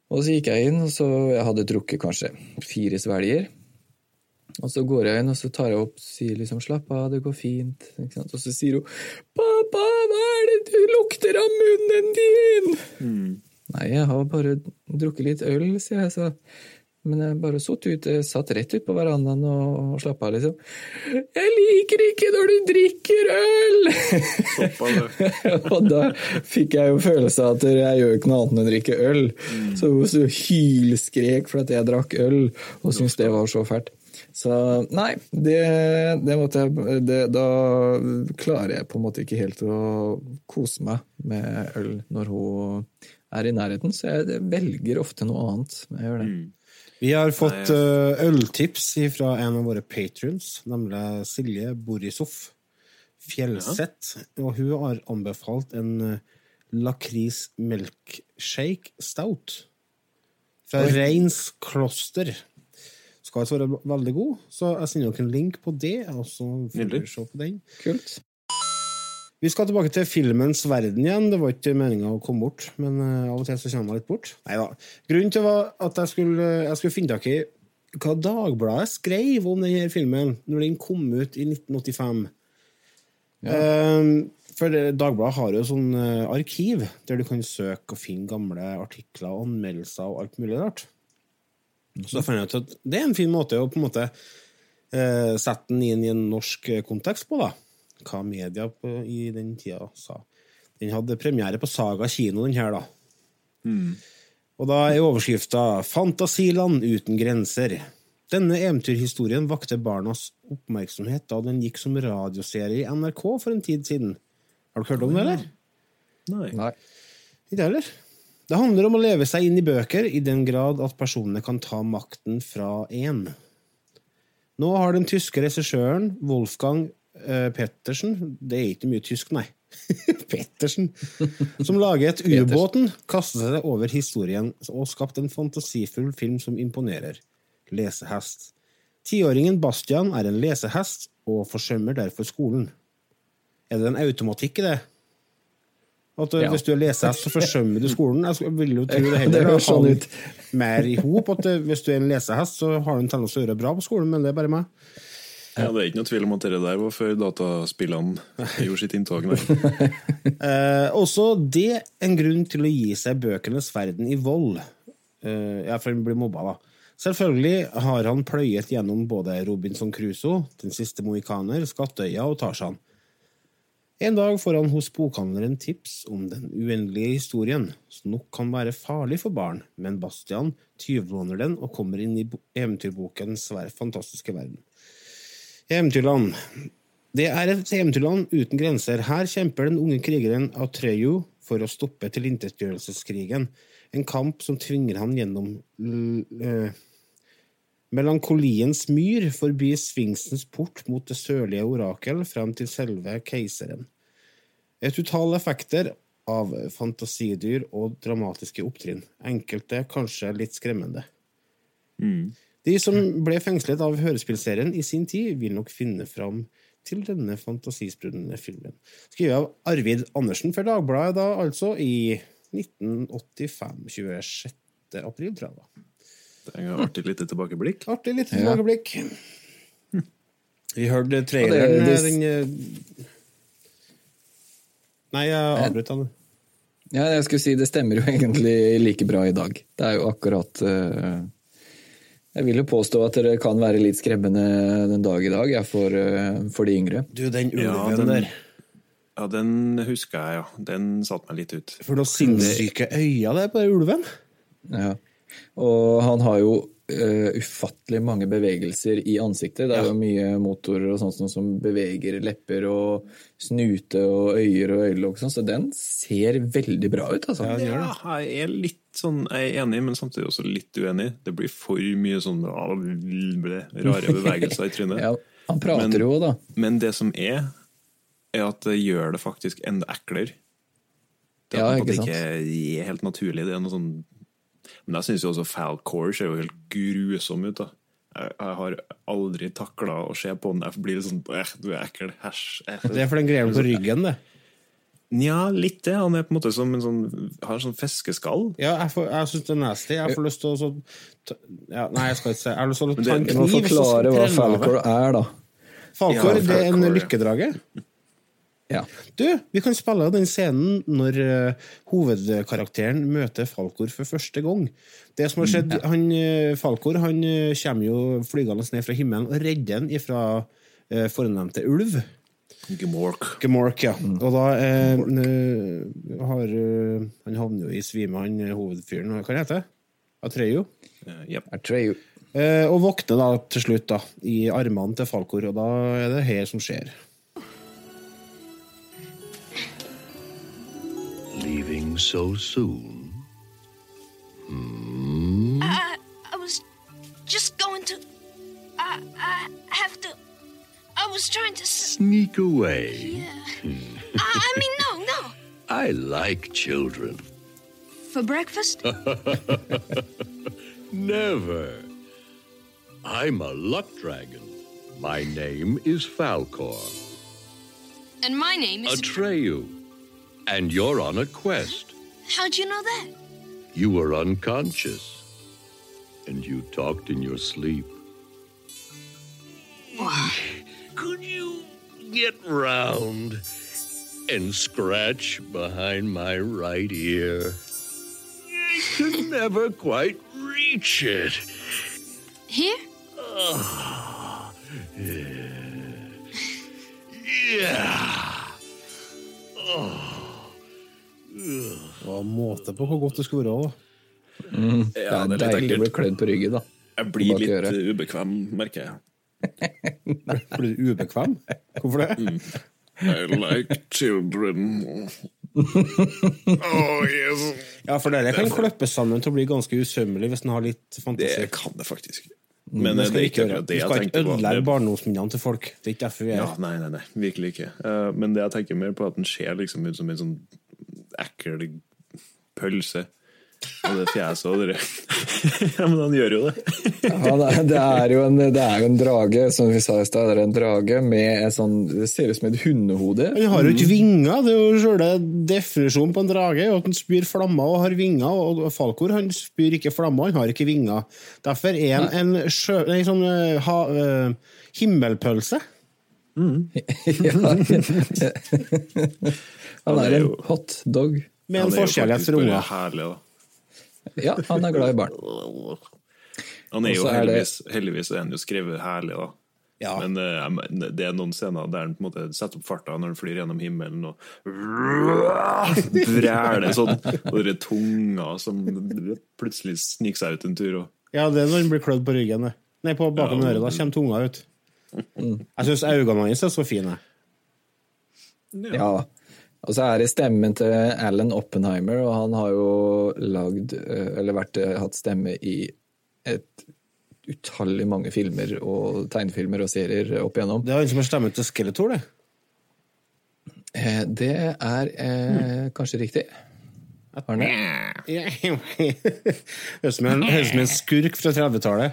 S3: Og så gikk jeg inn, og så jeg hadde drukket kanskje fire svelger. Og så går jeg inn, og så tar jeg opp og sier liksom 'slapp av, det går fint'. Og så sier hun 'pappa, hva er det du lukter av munnen din'? Nei, jeg har bare drukket litt øl, sier jeg så. Men jeg bare satt ute, satt rett ut på verandaen og, og slappa av, liksom. Jeg liker ikke når du drikker øl! og da fikk jeg jo følelsen av at jeg gjør ikke noe annet enn å drikke øl. Så hun så hylskrek for at jeg drakk øl, og syntes det var så fælt. Så nei, det, det måtte jeg det, Da klarer jeg på en måte ikke helt å kose meg med øl når hun er i nærheten, så jeg velger ofte noe annet. Jeg gjør det.
S1: Vi har fått uh, øltips fra en av våre patrions, nemlig Silje Borisov Fjellseth. Og hun har anbefalt en uh, lakris milkshake stout fra Reins kloster. Skal altså være veldig god, så jeg sender dere en link på det. Og så får dere se på den.
S3: Kult.
S1: Vi skal tilbake til filmens verden igjen. Det var ikke meninga å komme bort, men eh, av og til så kommer jeg litt bort. Neida. Grunnen til var at jeg skulle, jeg skulle finne tak i hva Dagbladet skrev om denne filmen når den kom ut i 1985. Eh, for Dagbladet har jo sånn eh, arkiv der du kan søke og finne gamle artikler, anmeldelser og alt mulig rart. Så fant jeg ut at det er en fin måte å på en måte eh, sette den inn i en norsk eh, kontekst på, da. Hva media på, i den tida sa. Den hadde premiere på Saga kino, den her, da. Og da er overskrifta 'Fantasiland uten grenser'. Denne eventyrhistorien vakte barnas oppmerksomhet da den gikk som radioserie i NRK for en tid siden. Har du hørt om det, eller?
S2: Nei.
S3: Nei.
S1: Ikke heller. Det handler om å leve seg inn i bøker i den grad at personene kan ta makten fra én. Nå har den tyske regissøren Wolfgang eh, Pettersen Det er ikke mye tysk, nei. Pettersen. Som laget Ubåten, kastet seg over historien og skapt en fantasifull film som imponerer. Lesehest. Tiåringen Bastian er en lesehest og forsømmer derfor skolen. Er det en automatikk i det? At eh,
S3: Ja.
S1: Hvis du er lesehest, så forsømmer du skolen? Jeg vil jo tro det
S3: Det
S1: heller
S3: høres sånn ut.
S1: mer i hop. At eh, hvis du er en lesehest, så har du en tendens til å gjøre det bra på skolen, men det er bare meg.
S2: Ja, det er ikke noe tvil om at det der var før dataspillene gjorde sitt inntog.
S1: Eh, også det en grunn til å gi seg bøkenes verden i vold. Eh, ja, for han blir mobba, da. Selvfølgelig har han pløyet gjennom både Robinson Crusoe, Den siste mohikaner, Skattøya og Tarzan. En dag får han hos bokhandleren tips om den uendelige historien, som nok kan være farlig for barn, men Bastian tyvlåner den og kommer inn i bo- eventyrbokens fantastiske verden. Eventyrland. Det er et eventyrland uten grenser. Her kjemper den unge krigeren Atreyu for å stoppe tilintetgjørelseskrigen, en kamp som tvinger han gjennom eh, melankoliens myr, forbi Sfinksens port mot det sørlige orakel, frem til selve keiseren. Et utall effekter av fantasidyr og dramatiske opptrinn. Enkelte kanskje litt skremmende. De som ble fengslet av hørespillserien i sin tid, vil nok finne fram til denne fantasisprudlende filmen. Skrevet av Arvid Andersen for Dagbladet, da altså i 1985. 26. april, tror jeg det var.
S2: Det er et artig lite tilbakeblikk.
S1: Artig lite
S3: Ja.
S1: tilbakeblikk. Vi hørte traileren ja,
S3: det- det-
S1: den, eh, Nei, jeg avbrøt han.
S3: Ja, jeg skulle si det stemmer jo egentlig like bra i dag. Det er jo akkurat uh... Jeg vil jo påstå at det kan være litt skremmende den dag i dag ja, for, eh, for de yngre.
S1: Du, den ulven
S2: Ja, den-
S1: der.
S2: Ja, den husker jeg, ja. Den satte meg litt ut.
S1: For noen sinnssyke øyne det er på den ulven.
S3: Ja. Og han har jo uh, ufattelig mange bevegelser i ansiktet. Det er jo mye motorer og sånt som beveger lepper og snute og øyer og øyelokk, og sånn, så den ser veldig bra ut, altså.
S2: Ja, jeg er litt sånn Jeg er enig, men samtidig også litt uenig. Det blir for mye sånn rare bevegelser i trynet.
S3: Ja, han prater
S2: Men-
S3: jo, da.
S2: Men det som er, er at det gjør det faktisk enda eklere. Det er
S3: Ja,
S2: det
S3: ikke sant?
S2: ikke er helt naturlig. Det er noe sånn Men jeg syns jo også Falcor ser jo helt grusom ut. da. Jeg, jeg har aldri takla å se på den. Jeg blir litt sånn eh, Du er ekkel. Hæsj. eh.
S1: Det er for den greia på ryggen, det.
S2: Nja, litt det. Han er på en måte som en sånn Har en sånn fiskeskall.
S1: Ja, jeg, får- jeg syns det er nasty. Jeg får lyst til å så, ja, Nei, jeg skal ikke si Jeg har lyst til å
S2: Men
S1: ta en
S2: det-
S3: Du må
S1: kniv
S3: forklare hva. Falcor er, da.
S1: Falkor,
S2: Ja,
S1: det er en lykkedrage.
S3: Ja.
S1: Du, vi kan spille den scenen når uh, hovedkarakteren møter Falkor for første gang. Det som har skjedd, han, eh, Falkor han uh, kommer jo flygende ned fra himmelen og redder han ifra uh, fornevnte ulv.
S2: Gemork.
S1: Gemork, ja. Og da har Han havner jo i svime, han hovedfyren. Hva heter det? Atreyu?
S2: Uh, yep.
S3: Atreyu.
S1: Eh, og våkner da til slutt da, i armene til Falkor, og da er det her som skjer.
S6: Leaving so soon? Hmm?
S5: I, I was just going to. I, I have to. I was trying to.
S6: Sneak away.
S5: Yeah. I, I mean, no, no.
S6: I like children.
S5: For breakfast?
S6: Never. I'm a luck dragon. My name is Falcor.
S5: And my name is.
S6: Atreyu. And you're on a quest.
S5: How'd you know that?
S6: You were unconscious. And you talked in your sleep. Could you get round and scratch behind my right ear? I could never quite reach it.
S5: Here?
S6: Ah, yeah.
S1: Var måte på hvor godt det skulle være.
S3: Mm. Det
S2: Ja,
S3: er
S2: det er
S3: deilig å bli klødd på ryggen, da.
S2: Jeg blir litt ubekvem, merker jeg.
S1: Blir du ubekvem? Hvorfor det?
S2: I like children. oh, yes.
S1: Ja, for dere kan klippe sammen til å bli ganske usømmelig hvis en har litt fantasi.
S2: Det kan det faktisk.
S1: Men
S2: Men
S1: det
S2: eh, er ikke
S1: det jeg
S2: tenker på.
S1: Vi
S2: jeg
S1: skal ikke ødelegge barndomsminnene til folk. Det er ikke derfor vi er
S2: Ja, nei, nei, nei, virkelig ikke. Eh, men det jeg tenker mer på, er at den ser liksom ut som en sånn ekkel pølse. Og det fjeset og det Ja, men han gjør jo det.
S3: Er, det, er jo en, det er jo en drage, som vi sa i stad. Det er en drage med et sånn Det ser ut som et hundehode.
S1: Han har jo ikke vinger. Det er jo selve definisjonen på en drage. At han spyr flammer og har vinger. Og Falkor han spyr ikke flammer, han har ikke vinger. Derfor er han en sjø, en sånn eh, ha, uh, himmelpølse.
S3: Han er en hot dog.
S1: Med en
S2: jo
S1: for unger.
S2: Herlig, da.
S3: Ja, han er glad i barn.
S2: Han er jo
S3: er heldigvis, det-
S2: heldigvis, er han jo skrevet herlig, da.
S1: Ja.
S2: Men uh, det er noen scener der han på en måte setter opp farta når han flyr gjennom himmelen og vræler sånn, og det er tunga som plutselig sniker seg ut en tur. Og,
S1: Ja, det er når han blir klødd på ryggen. Nei, på bakom
S2: Ja,
S1: øret. Da kommer tunga ut. Jeg syns øynene hans er så fine.
S3: Ja. Og så er det stemmen til Alan Oppenheimer, og han har jo lagd, eh, eller vært, eh, hatt stemme i et utallig mange filmer og tegnefilmer og serier opp igjennom.
S1: Det er han som har stemmen til Skeletor, det.
S3: Eh, Det er eh, kanskje riktig. Har han det?
S1: Høres ut som en skurk fra 30-tallet.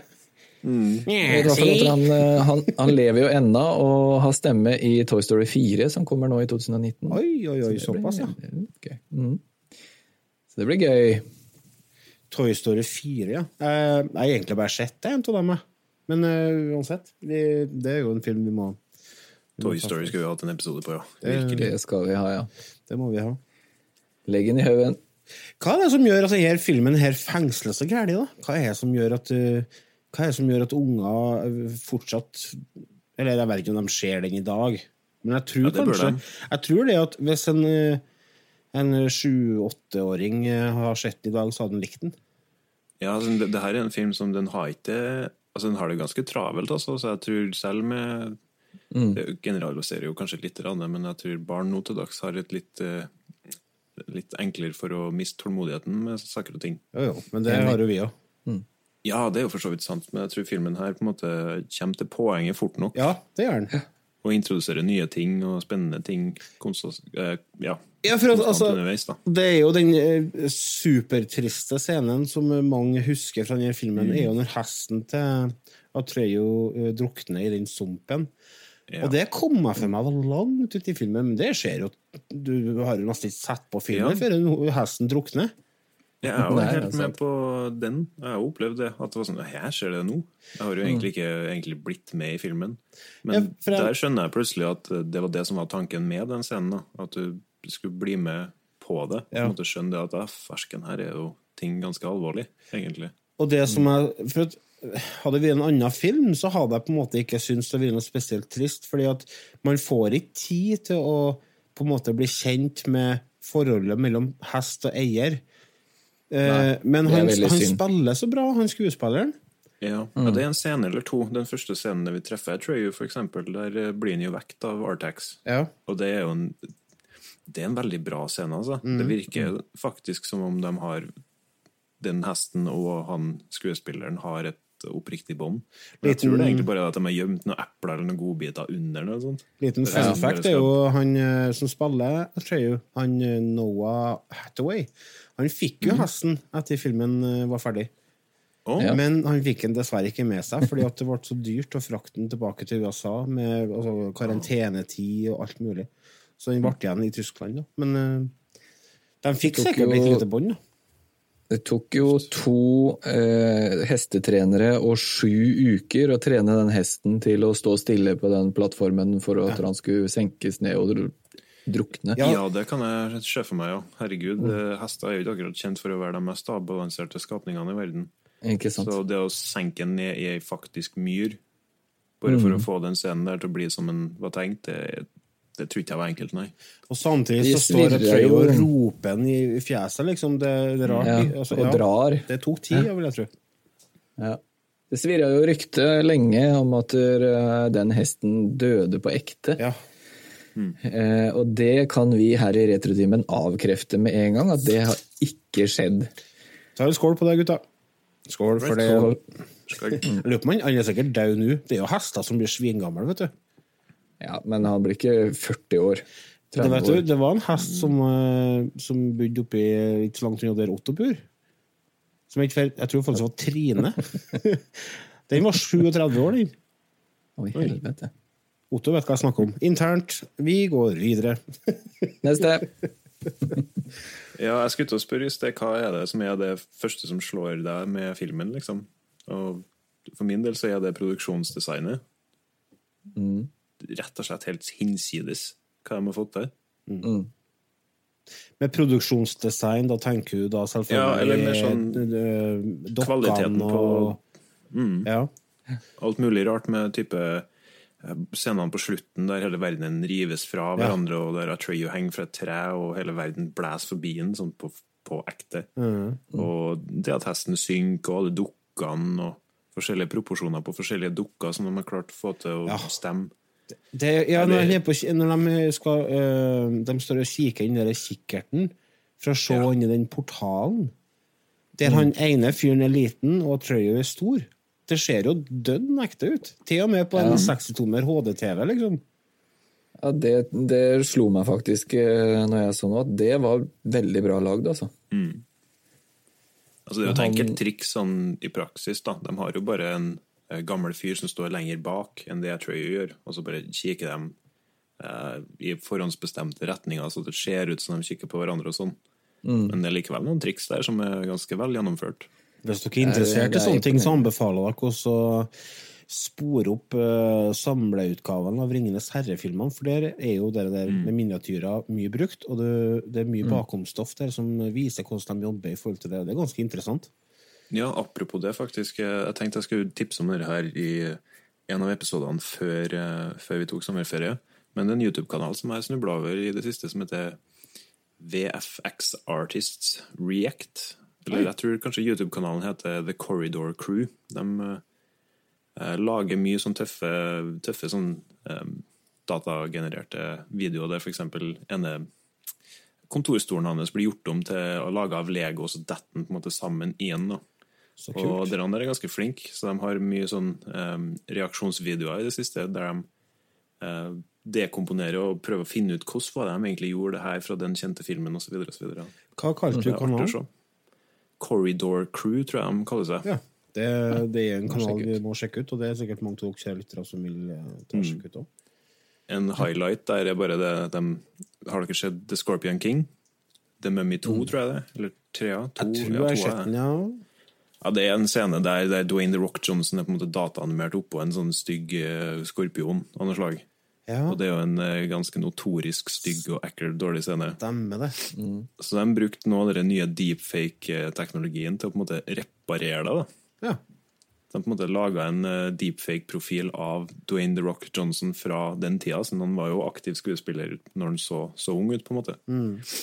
S3: I Yeah, han, eh, han, han lever jo ennå og har stemme i Toy Story 4, som kommer nå i 2019.
S1: Oi, oi, oi,
S3: Så
S1: såpass, ja.
S3: Okay. Mm. Så det blir gøy.
S1: Toy Story 4, ja. Eh, Jeg har egentlig bare sett en av dem. Men uh, uansett, det, det er jo en film vi må vi
S2: Toy Story
S1: skal
S2: skulle vi hatt en episode på, ja.
S1: Det-
S2: Virkelig.
S3: Det skal vi ha, ja.
S1: Det må vi ha.
S3: Legg den i haugen.
S1: Hva er det som gjør at denne filmen her fengsler så gærent, da? Hva er det som gjør at, uh, hva er det som gjør at unger fortsatt Eller jeg vet ikke om de ser den i dag, men jeg tror
S2: Ja, det
S1: kanskje. Jeg tror det at hvis en, uh, en sju-åtteåring uh, har sett den i dag, så hadde den likt den.
S2: Ja, altså, det, det her er en film som den har ikke Altså, den har det ganske travelt, altså, så jeg tror selv med Det generaliserer jo kanskje litt, men jeg tror barn nå til dags har et litt eh, Litt enklere for å miste tålmodigheten med saker og ting.
S1: Jo, jo, men det har jo vi òg.
S2: Ja, det er jo for så vidt sant, men jeg tror filmen her på en måte kommer til poenget fort nok.
S1: Ja, det gjør den.
S2: Og introduserer nye ting og spennende ting konstant, eh, ja,
S1: Ja, for at,
S2: konstant
S1: altså,
S2: underveis. da.
S1: Det er jo den eh, supertriste scenen som mange husker fra denne filmen, er jo når hesten til Atreyo eh, drukner i den sumpen.
S2: Ja.
S1: Og det kom meg for meg var langt ut i filmen, men det skjer jo Du har jo nesten ikke sett på filmen
S2: Ja.
S1: før hesten drukner.
S2: Jeg er jo
S3: Nei,
S2: helt med på den. Jeg har jo opplevd det. At det var sånn Her skjer det nå. Jeg har jo egentlig ikke egentlig blitt med i filmen. Men
S1: Ja, jeg-
S2: der skjønner jeg plutselig at det var det som var tanken med den scenen. da. At du skulle bli med på det.
S1: Ja.
S2: Du måtte skjønne det at ja, fersken her er jo ting ganske alvorlig, egentlig.
S1: Og det som er for at, Hadde det vært en annen film, så hadde jeg på en måte ikke syntes det vært noe spesielt trist. fordi at man får ikke tid til å på en måte bli kjent med forholdet mellom hest og eier. Eh, men
S3: er
S1: han, han spiller så bra, han skuespilleren.
S2: Ja. ja, det er en scene eller to. Den første scenen vi treffer Treyu, for eksempel, der eh, blir han jo vekt av Artax.
S1: Ja.
S2: Og det er jo en Det er en veldig bra scene, altså.
S1: Mm.
S2: Det virker faktisk som om de har den hesten og han skuespilleren har et oppriktig bånd. Jeg
S1: Liten-
S2: tror det er egentlig bare at de har gjemt noen epler eller noen godbiter under. Noe sånt.
S1: Liten fun fact er jo han eh, som spiller Atreyu, han eh, Noah Hathaway. Han fikk jo hesten etter filmen eh, var ferdig.
S2: Oh.
S3: Ja.
S1: Men han fikk den dessverre ikke med seg, fordi at det ble så dyrt å frakte den tilbake til USA med altså, karantenetid og alt mulig. Så den ble igjen i Tyskland. Da. Men eh, de fikk sikkert
S3: jo-
S1: litt lite bånd.
S3: Det tok jo to eh, hestetrenere og sju uker å trene den hesten til å stå stille på den plattformen for at han skulle senkes ned og drukne.
S1: Ja.
S2: Ja, det kan jeg se for meg, ja. Herregud, mm. hester er jo ikke akkurat kjent for å være de mest avbalanserte skapningene i verden.
S3: Ikke sant?
S2: Så det å senke den ned i ei faktisk myr, bare for å få den scenen der til å bli som den var tenkt, det, det tror ikke jeg var enkelt, nei.
S1: Og samtidig så står
S3: det
S1: Atreyu og roper den i fjeset, liksom. Det, det er rart.
S3: Ja,
S1: altså,
S3: og drar.
S1: Det tok tid, vil jeg tro.
S3: Ja. Det svirra jo rykte lenge om at eh, den hesten døde på ekte.
S1: Ja.
S3: Eh, og det kan vi her i Retrotimen avkrefte med en gang, at det har ikke skjedd.
S1: Så er en skål på det, gutta. Skål for det. Lurer på om han han er sikkert død nå. Det er jo hester som blir svingamle, vet du.
S3: Ja, men han blir ikke 40 år.
S1: Det, vet du, det var en hest som, eh, som bodde oppi ikke så langt unna der Otto bor. Som jeg, ikke jeg tror faktisk var Trine. Den var 37 år, den.
S3: Oi, helvete.
S1: Otto vet hva jeg snakker om. Internt. Vi går videre.
S3: Neste.
S2: Ja, jeg skulle til å spørre just det. hva er det som er det første som slår deg med filmen, liksom? Og for min del så er det produksjonsdesignet. Rett og slett helt hinsides hva de har fått til.
S1: Med produksjonsdesign, da tenker du da selvfølgelig
S2: Ja, eller mer sånn
S1: eh,
S2: kvaliteten på-
S1: og Ja.
S2: Alt mulig rart med type eh, scenene på slutten der hele verden rives fra hverandre, og der Atreyu henger fra et tre, og hele verden blæser forbi den sånn på, på ekte. Og det at hesten synker, og alle dukkene, og forskjellige proporsjoner på forskjellige dukker som de har klart å få til å
S1: Ja.
S2: stemme.
S1: Det, ja, når, de på, når de, skal, øh, de står og kikker inn i den kikkerten for å se
S2: Ja.
S1: inn i den portalen, der han ene fyren er liten og Trøyo er stor. Det ser jo dønn ekte ut. Til og med på en 60-tommer HD-TV, liksom.
S3: Ja, det, det slo meg faktisk eh, når jeg så noe, at det var veldig bra lagd, altså.
S2: Altså, det er jo et enkelt triks sånn i praksis. da. De har jo bare en gammel fyr som står lenger bak enn det jeg tror jeg gjør, og så bare kikker de eh, i forhåndsbestemte retninger, så det ser ut som de kikker på hverandre og sånn. Men det er likevel noen triks der som er ganske vel gjennomført.
S1: Hvis dere er interessert i sånne ting, så anbefaler dere også å spore opp uh, samleutgaven av Ringenes herre-filmene, for der er jo det der med miniatyrer mye brukt, og det, det er mye bakomstoff der som viser hvordan de jobber i forhold til det. Det er ganske interessant.
S2: Ja, apropos det, faktisk. eh, Jeg tenkte jeg skulle tipse om dette her i en av episodene før, eh, før vi tok sommerferie. Men det er en YouTube-kanal som jeg snubla over i det siste, som heter VFX Artists React. Eller jeg tror kanskje YouTube-kanalen heter The Corridor Crew. De eh, lager mye sånn tøffe, tøffe sånn eh, datagenererte videoer der eksempel ene kontorstolen hans blir gjort om til å lage av Lego, og så detter den på en måte sammen igjen. da.
S1: Så
S2: Og de andre er ganske flinke, så de har mye sånn um, reaksjonsvideoer i det siste, der de uh, dekomponerer og prøver å finne ut hvordan var det de egentlig gjorde det her fra den kjente filmen osv.
S1: Hva kalte du kanalen?
S2: Corridor Crew, tror jeg de kaller seg.
S1: Ja, det, det er en kanal vi må sjekke ut, og det er sikkert mange av dere lyttere som vil eh, ta og sjekke ut òg.
S2: En highlight der er bare det de, Har dere sett The Scorpion King? The Mummy 2, tror jeg det? Eller 3? To,
S1: Jeg tror jeg har sett den, ja.
S2: Ja, Det er en scene der, der Dwayne The Rock Johnson er på en måte dataanimert oppå en sånn stygg uh, skorpion av noe slag.
S1: Ja,
S2: Og det er jo en uh, ganske notorisk stygg og ekkel, dårlig scene.
S1: stemmer det.
S2: Så de brukte nå den nye deepfake-teknologien til å på en måte reparere det. da.
S1: Ja.
S2: De på en måte laga en eh, deepfake-profil av Dwayne The Rock Johnson fra den tida. Så han var jo aktiv skuespiller når han så så ung ut. på en måte.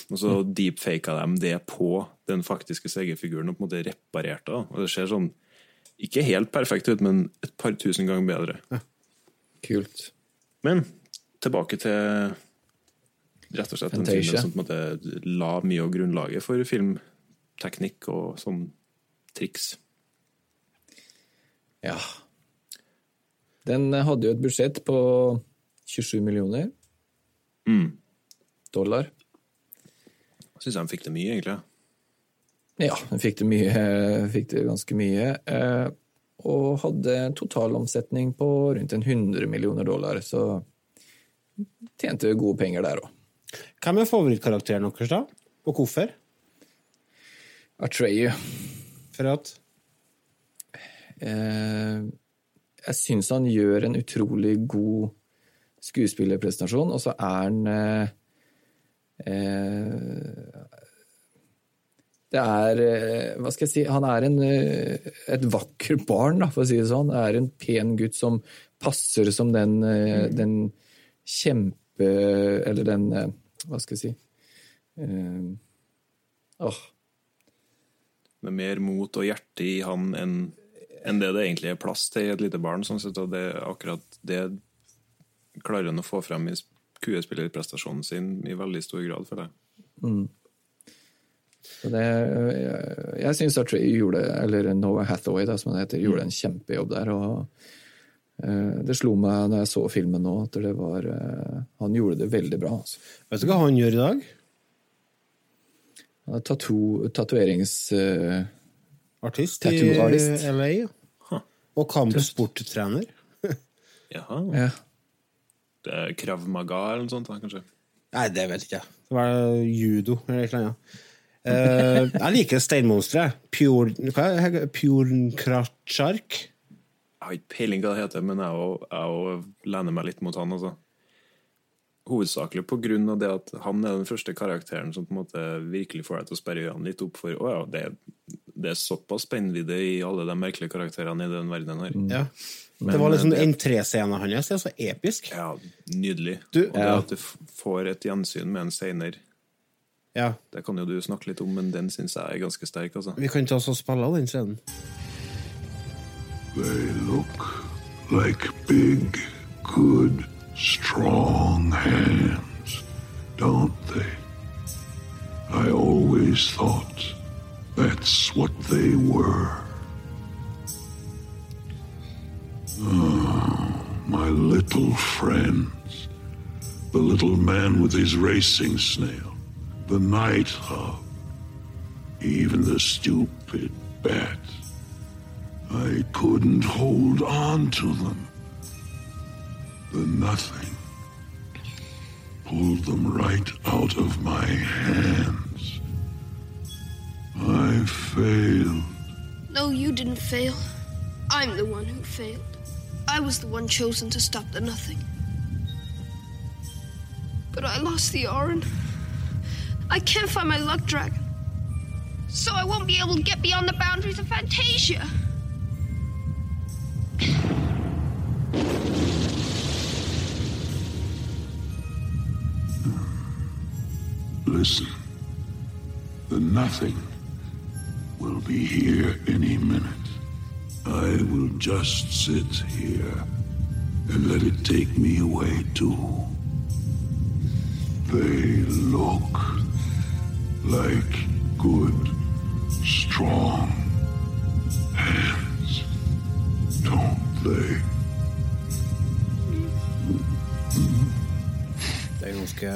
S2: Og så deepfaka de det på den faktiske CG-figuren og på en måte reparerte det. Og det ser sånn ikke helt perfekt ut, men et par tusen ganger bedre.
S3: Kult.
S2: Men tilbake til rett og slett en film
S3: Fantasia.
S2: som på en måte la mye av grunnlaget for filmteknikk og sånn triks.
S3: Ja. Den hadde jo et budsjett på 27 millioner
S2: Mm.
S3: dollar.
S2: Syns han de fikk det mye, egentlig.
S3: Ja, han fikk det, mye, fikk det ganske mye. eh, Og hadde totalomsetning på rundt en 100 millioner dollar, så tjente gode penger der òg.
S1: Hvem er favorittkarakteren deres, da? Og hvorfor?
S3: Atreyu.
S1: For at
S3: jeg syns han gjør en utrolig god skuespillerpresentasjon, og så er han eh, eh, Det er eh, Hva skal jeg si Han er en, eh, et vakker barn, da, for å si det sånn. Er en pen gutt som passer som den, mm. den kjempe Eller den eh, Hva skal jeg si eh, Åh.
S2: Med mer mot og hjerte i han enn enn det det egentlig er plass til i et lite barn. Sånn sett, og det akkurat det klarer han å få frem i skuespillerprestasjonen sin i veldig stor grad, føler jeg.
S3: Mm. Det, jeg jeg syns gjorde, eller Noah Hathaway, da, som han heter, gjorde en kjempejobb der. og eh, Det slo meg når jeg så filmen nå, at det var eh, Han gjorde det veldig bra. Altså.
S1: Vet du hva han gjør i dag?
S3: Han er.
S1: Artist i LA. ja. Og kampsporttrener.
S2: Jaha.
S3: Ja.
S2: Det er Krav Maga eller noe sånt, da, kanskje?
S1: Nei, det vet ikke jeg. Det var judo eller et eller annet. Eh, jeg liker er? Pjornkratsjark.
S2: Jeg har ikke peiling hva det heter, men jeg òg- jeg òg lener meg litt mot han. altså. Hovedsakelig på grunn av det at han er den første karakteren som på en måte virkelig får deg til å sperre øynene litt opp for å ja, det, det er såpass spennvidde i alle de merkelige karakterene i den verdenen her.
S1: Ja.
S2: Men,
S1: det var liksom
S2: eh, det-
S1: entréscenen hans. Det er så episk.
S2: Ja, nydelig.
S1: Du-
S2: og det
S1: Ja.
S2: at du får et gjensyn med en seinere,
S1: Ja.
S2: det kan jo du snakke litt om, men den syns jeg er ganske sterk. altså.
S1: Vi kan ta oss og spille av den scenen.
S7: They look like big, good, strong hands, don't they? I always thought that's what they were. Oh, my little friends. The little man with his racing snail, the night hawk, even the stupid bat. I couldn't hold on to them. The nothing pulled them right out of my hands. I failed.
S5: No, you didn't fail. I'm the one who failed. I was the one chosen to stop the nothing. But I lost the Aran. I can't find my luck dragon. So I won't be able to get beyond the boundaries of Fantasia.
S7: Listen. The nothing will be here any minute. I will just sit here and let it take me away too. They look like good, strong hands, don't they?
S1: Det er en ganske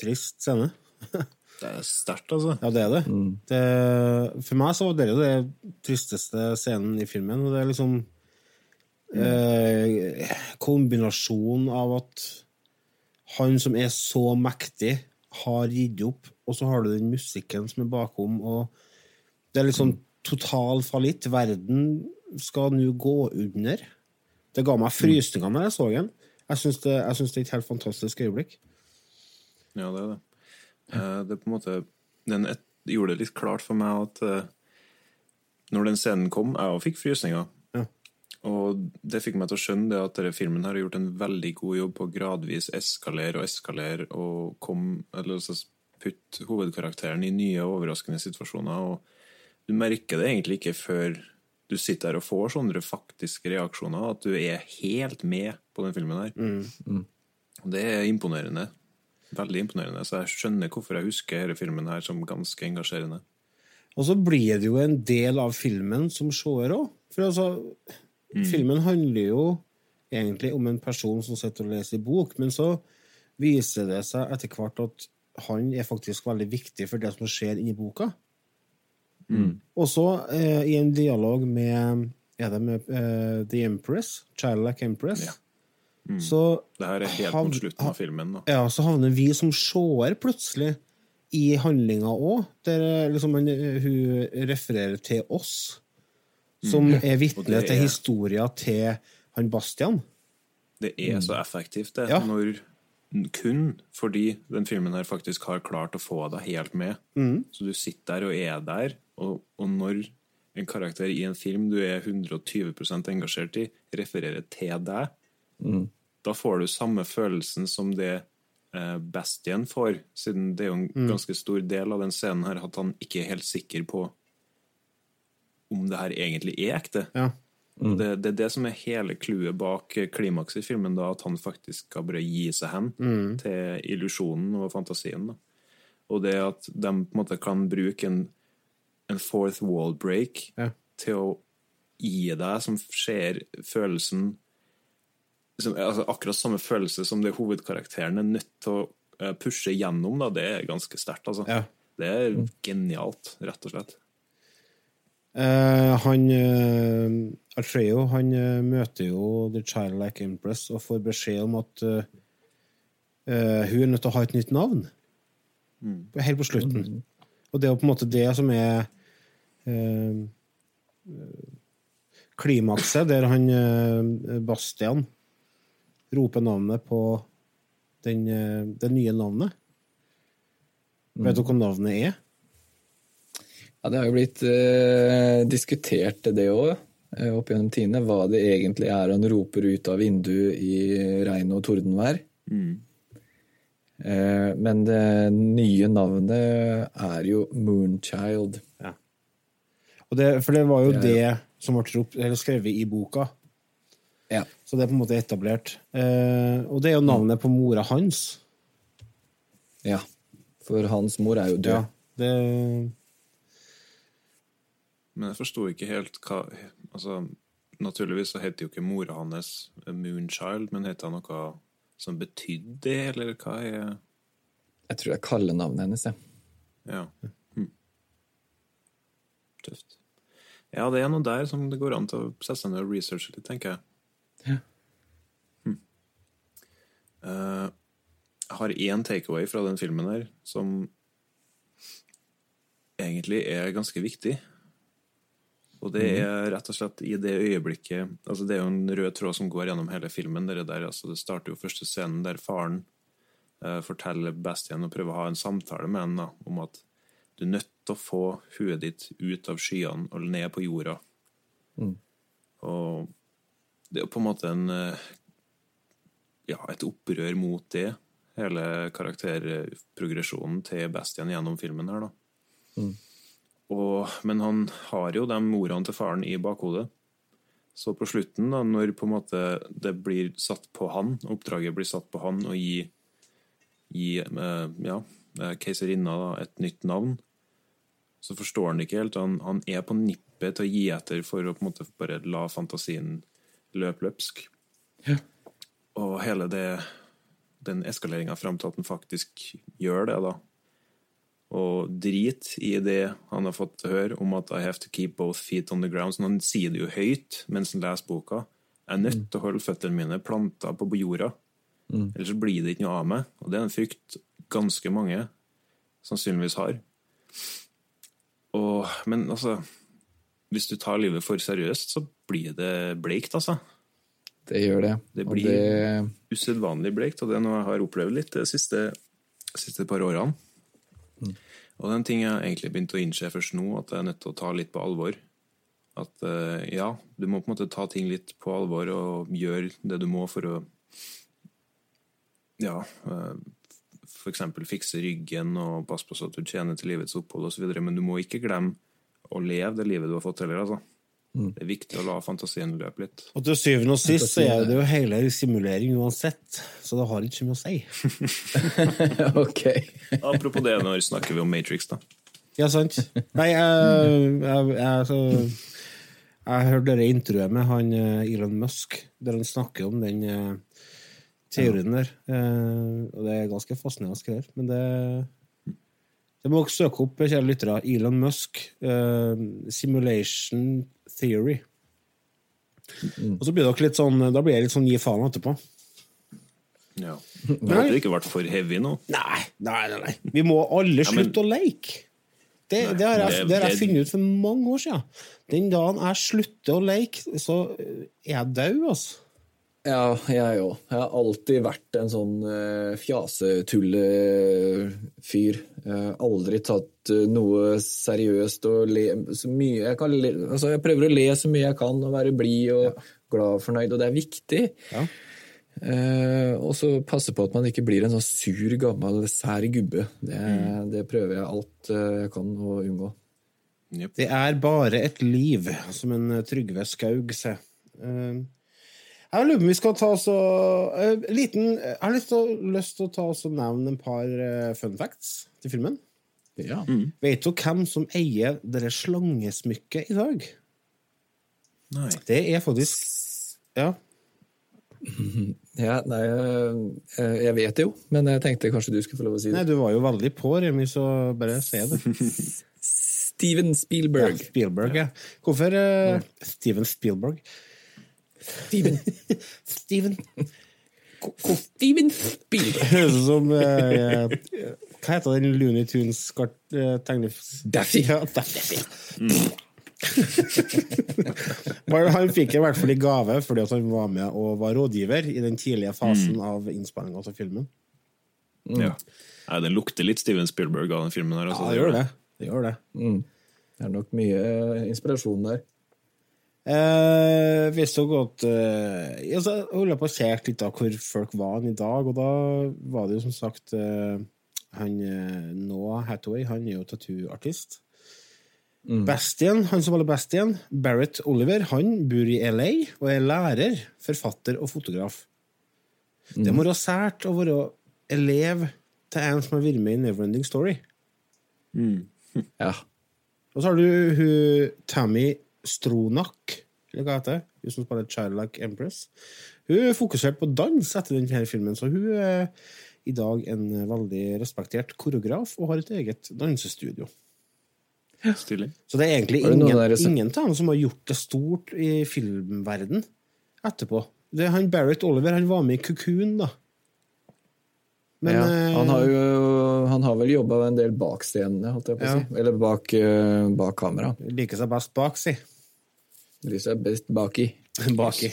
S1: trist scene.
S2: Det er sterkt, altså.
S1: Ja, det er det. det. For meg så var det jo det tristeste scenen i filmen. Og det er liksom eh, kombinasjonen av at han som er så mektig, har gitt opp, og så har du den musikken som er bakom, og det er liksom total fallitt. Verden skal nå gå under. Det ga meg frysninger når jeg så den. Jeg syns det, det er et helt fantastisk øyeblikk.
S2: Ja, det er det. Eh, Det på en måte Den et, gjorde det litt klart for meg at uh, når den scenen kom, jeg òg fikk frysninger.
S1: Ja.
S2: Og det fikk meg til å skjønne det at denne filmen har gjort en veldig god jobb på å gradvis eskalere og eskalere og kom, eller altså putte hovedkarakteren i nye og overraskende situasjoner. Og du merker det egentlig ikke før du sitter her og får sånne faktiske reaksjoner, at du er helt med på den filmen her.
S3: Mm.
S2: Og Det er imponerende. Veldig imponerende. Så jeg skjønner hvorfor jeg husker denne filmen her som ganske engasjerende.
S1: Og så blir det jo en del av filmen som seer òg. For altså, filmen handler jo egentlig om en person som sitter og leser i bok, men så viser det seg etter hvert at han er faktisk veldig viktig for det som skjer inni boka. Og så, eh, i en dialog med Er det med eh, The Empress? Childlike Empress? Så
S2: Det her er helt mot slutten av filmen. da.
S1: ja, så havner vi som seere plutselig i handlinga òg, der eh, liksom han, eh, hun refererer til oss, som
S2: Mm.
S1: er vitne til historia til han Bastian.
S2: Det er så effektivt, det.
S1: Ja.
S2: Når, kun fordi den filmen her faktisk har klart å få deg helt med.
S1: Mm.
S2: Så du sitter der og er der, og, og når en karakter i en film du er 120% engasjert i, refererer til deg, da får du samme følelsen som det eh, Bastian får, siden det er jo en
S1: Mm.
S2: ganske stor del av den scenen her at han ikke er helt sikker på om det her egentlig er ekte.
S1: Ja.
S2: Mm. Det, det er det som er hele clouet bak eh, klimakset i filmen, da, at han faktisk skal bare gi seg hen
S1: Mm.
S2: til illusjonen og fantasien. Da. Og det at de på en måte kan bruke en, en fourth wall break
S1: Ja.
S2: til å gi deg som ser følelsen som, altså Akkurat samme følelse som det hovedkarakteren er nødt til å eh, pushe gjennom, da, det er ganske sterkt. Altså.
S1: Ja.
S2: Det er genialt, rett og slett.
S1: Uh, han uh, Atreo han uh, møter jo The Childlike Empress og får beskjed om at uh, eh, hun er nødt til å ha et nytt navn. Helt på slutten. Og det er jo på en måte det som er eh, klimakset, der han Bastian roper navnet på den, eh, det nye navnet. Vet du hva navnet er?
S3: Ja, det har jo blitt eh, diskutert det òg, eh, opp gjennom tidene, hva det egentlig er han roper ut av vinduet i regn og tordenvær. Eh, men det nye navnet er jo Moonchild.
S1: Og det, for det var jo
S3: Det
S1: det, som ble skrevet i boka.
S3: Ja.
S1: Så det er på en måte etablert. Eh, og det er jo navnet på mora hans.
S3: ja. For hans mor er jo død.
S1: Ja, det,
S2: Men jeg forsto ikke helt hva altså, Naturligvis så heter jo ikke mora hans Moonchild, men heter hun noe som betydde det, eller hva er
S3: Jeg tror jeg kaller navnet hennes. Ja.
S2: Ja. Hm. Tøft. Ja, det er noe der som det går an til å sette seg ned og researche litt, tenker jeg.
S3: Ja.
S2: Hm. Eh, jeg har én takeaway fra den filmen her som egentlig er ganske viktig. Og det er rett og slett i det øyeblikket altså Det er jo en rød tråd som går gjennom hele filmen. Det, der, altså det starter jo første scenen der faren uh, forteller Bastian og prøver å ha en samtale med henne om at du er nødt til å få huet ditt ut av skyene og ned på jorda.
S3: Mm.
S2: Og det er jo på en måte en eh, ja, et opprør mot det, hele karakterprogresjonen til Bastian gjennom filmen her, da.
S3: Mm.
S2: Og, men han har jo de ordene til faren i bakhodet. Så på slutten, da, når på en måte det blir satt på han, oppdraget blir satt på han å gi, gi eh, ja, eh, keiserinna et nytt navn, så forstår han det ikke helt. Han, han er på nippet til å gi etter for å på en måte bare la fantasien løpe løpsk.
S3: Ja.
S2: Og hele det, den eskaleringa fram til at han faktisk gjør det, da. Og drit i det han har fått høre om at I have to keep both feet on the ground. Så han sier det jo høyt mens han leser boka. Jeg er nødt til å holde føttene mine planta på jorda. Ellers så blir det ikke noe av meg. Og det er en frykt ganske mange sannsynligvis har. Og, men altså Hvis du tar livet for seriøst, så blir det bleikt, altså.
S3: Det gjør det.
S2: Det
S3: Og
S2: blir
S3: det,
S2: usedvanlig bleikt, og det er noe jeg har opplevd litt de siste, siste par årene. Og det er en ting jeg egentlig begynte å innse først nå, at jeg er nødt til å ta litt på alvor. At eh, ja, du må på en måte ta ting litt på alvor og gjøre det du må for å ja, f.eks. for eksempel fikse ryggen og passe på så at du tjener til livets opphold osv., men du må ikke glemme å leve det livet du har fått heller, altså. Det er viktig å la fantasien løpe litt.
S1: Og til syvende og sist så er det jo hele simulering uansett, så det har ikke så mye å si.
S3: ok.
S2: Apropos det, når snakker vi om Matrix, da?
S1: Ja, sant? Nei, jeg, jeg, jeg, så, jeg hørte det intervjuet med han eh, Elon Musk, der han snakker om den eh, teorien der. Eh, og det er ganske fascinerende skrevet, men det det må dere søke opp, kjære lyttere. Elon Musk, uh, Simulation Theory. Og så blir dere litt sånn, da blir jeg litt sånn gi faen etterpå.
S2: Ja. Det hadde ikke vært for heavy nå.
S1: Nei, nei, nei. nei. Vi må alle
S2: Ja, men-
S1: slutte å leke. Det, det, har jeg,
S2: det-
S1: det har jeg
S2: det-
S1: funnet ut for mange år siden. Den dagen jeg slutter å leke, så er jeg død, altså.
S3: Ja, jeg òg. Jeg har alltid vært en sånn uh, fjasetullefyr. Uh, aldri tatt uh, noe seriøst og le så mye jeg kan le, altså Jeg prøver å le så mye jeg kan og være blid og glad og fornøyd, og det er viktig.
S1: Ja.
S3: Uh, og så passe på at man ikke blir en sånn sur, gammel, sær gubbe. Det, det prøver jeg alt jeg kan å unngå.
S1: Det er bare et liv, som en Trygve Skaug sier. Eh, Jeg lurer på om vi skal ta så og eh, liten, Jeg har lyst til, lyst til å ta oss og nevne en par uh, fun facts til filmen.
S3: Ja.
S1: Vet du hvem som eier dette slangesmykket i dag?
S2: Nei.
S1: Det er faktisk Ja.
S3: Ja, nei, eh, jeg vet det jo, men jeg tenkte kanskje du skulle få lov å si
S1: Nei,
S3: det.
S1: du var jo veldig på, Remi, så bare si det.
S3: Steven Spielberg.
S1: Ja, Spielberg, ja. Hvorfor uh, Steven Spielberg?
S3: Steven.
S1: Steven
S3: Steven Spielberg.
S1: Høres ut som eh, Hva heter den Looney Tunes-tegnefilmen?
S3: Daffy.
S1: Ja, Daffy. Han fikk det i hvert fall i gave fordi at han var med og var rådgiver i den tidlige fasen av innspillinga av filmen.
S2: Ja. Nei, det lukter litt Steven Spielberg av den filmen her. altså.
S1: Ja, det gjør det. Det gjør det.
S3: Det er nok mye eh, inspirasjon der.
S1: Eh, visste dere godt eh, altså, Jeg holdt på å se litt av hvor folk var i dag, og da var det jo som sagt eh, han eh, Noah Hathaway, han er jo tattooartist. Bastian, han som holder Bastian, Barrett Oliver, han bor i LA og er lærer, forfatter og fotograf. Det må være sært å være elev til en som har vært med i Neverending Story.
S3: Ja.
S1: Og så har du hun Tammy Stronach, eller hva heter det? Hun som spiller Childlike Empress. Hun fokuserte på dans etter denne filmen, så hun er i dag en veldig respektert koreograf og har et eget dansestudio.
S2: Stilig.
S1: Så det er egentlig
S3: det
S1: ingen,
S3: der
S1: ingen av dem som har gjort det stort i filmverden etterpå. Det er han Barrett Oliver han var med i Cocoon, da. Men
S3: ja,
S1: eh,
S3: han, har jo, han har vel jobba en del bak scenene, holdt jeg på å
S1: Ja.
S3: Eller bak, eh, bak kamera.
S1: liker seg best bak, si.
S3: Lyset er best baki.
S1: Baki.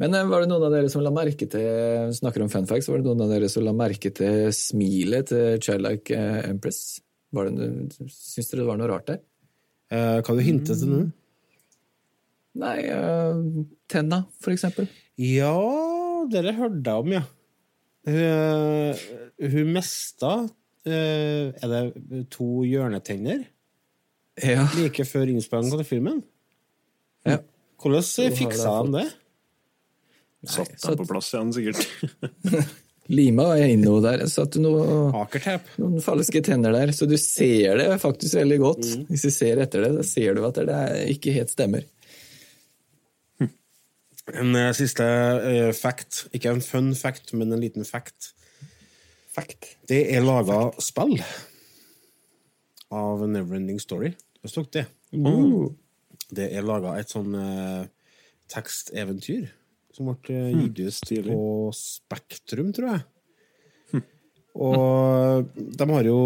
S3: Men eh, var det noen av dere som la merke til snakker om fun facts, var det noen av dere som la merke til smilet til Childlike eh, Empress? Var det, syns dere det var noe rart der?
S1: Eh, kan du hinte til noe?
S3: Nei, uh, tenna, for eksempel.
S1: Ja, dere hørte jeg om, ja. Hun, hun mista uh, Er det to hjørnetenner
S3: Ja.
S1: like før innspillingen av filmen?
S3: Ja.
S1: Hvordan fiksa
S3: han
S1: de det?
S2: Satt
S3: han
S2: dem på plass igjen, sikkert.
S3: Lima er inne noe der. Jeg satte noe, noen falske tenner der, så du ser det faktisk veldig godt.
S1: Mm.
S3: Hvis du ser etter det, så ser du at det ikke helt stemmer.
S1: En eh, siste uh, fact. Ikke en fun fact, men en liten fact.
S3: Fact.
S1: Det er laga spill av Neverending Story. Hva dere det?
S3: Uh.
S1: Det er laga et sånn eh, teksteventyr som ble eh, gitt ut på Spektrum, tror jeg. Og de har jo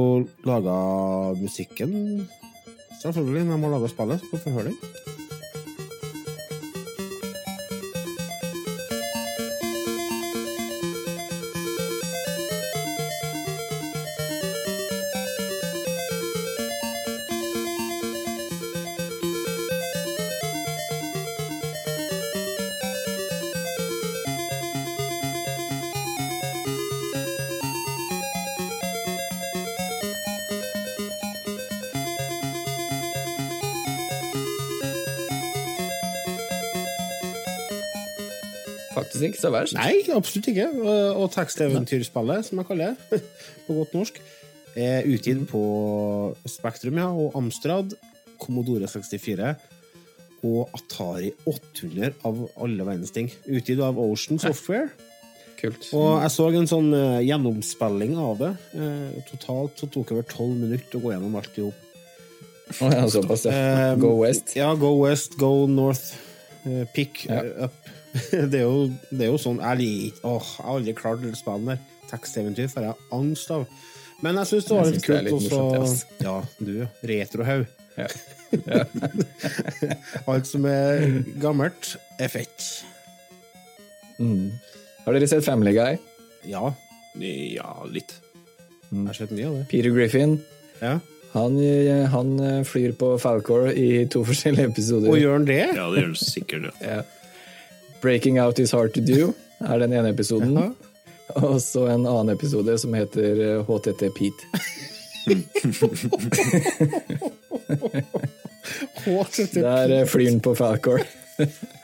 S1: laga musikken, selvfølgelig. De har laga spillet. Hvorfor høre den?
S3: Ikke så verst.
S1: Nei, absolutt ikke. Og, teksteventyrspillet, som jeg kaller det på godt norsk, er utgitt på Spektrum ja, og Amstrad, Commodore 64 og Atari 800 av alle verdens ting. Utgitt av Ocean Software.
S3: Kult.
S1: Og jeg så en sånn eh, gjennomspilling av det. Eh, totalt så tok det over tolv minutter å gå gjennom alt i hop.
S3: Å ja, såpass, ja.
S1: Eh,
S3: Go West.
S1: Ja, go west, go north. pick
S3: Ja.
S1: up. det, er jo, det er jo sånn Jeg liker Åh, jeg har aldri klart det spillet der. Teksteventyr får jeg angst av. Men jeg syns det var litt
S3: er
S1: kult
S3: litt morsomt.
S1: Ja, du, ja. Retrohaug.
S3: Ja.
S1: Alt som er gammelt, er fett.
S3: Mm. Har dere sett Family Guy?
S1: Ja,
S2: Ja, litt.
S1: jeg har sett mye av det.
S3: Peter Griffin.
S1: Ja.
S3: Han, eh, han eh, flyr på Falcor i to forskjellige episoder.
S1: Og gjør han det?
S2: Ja, det gjør han sikkert. Ja.
S3: Ja. Breaking Out Is Hard To Do er den ene episoden. Og så en annen episode som heter eh, HTT Pete. Der eh, flyr han på Falcor.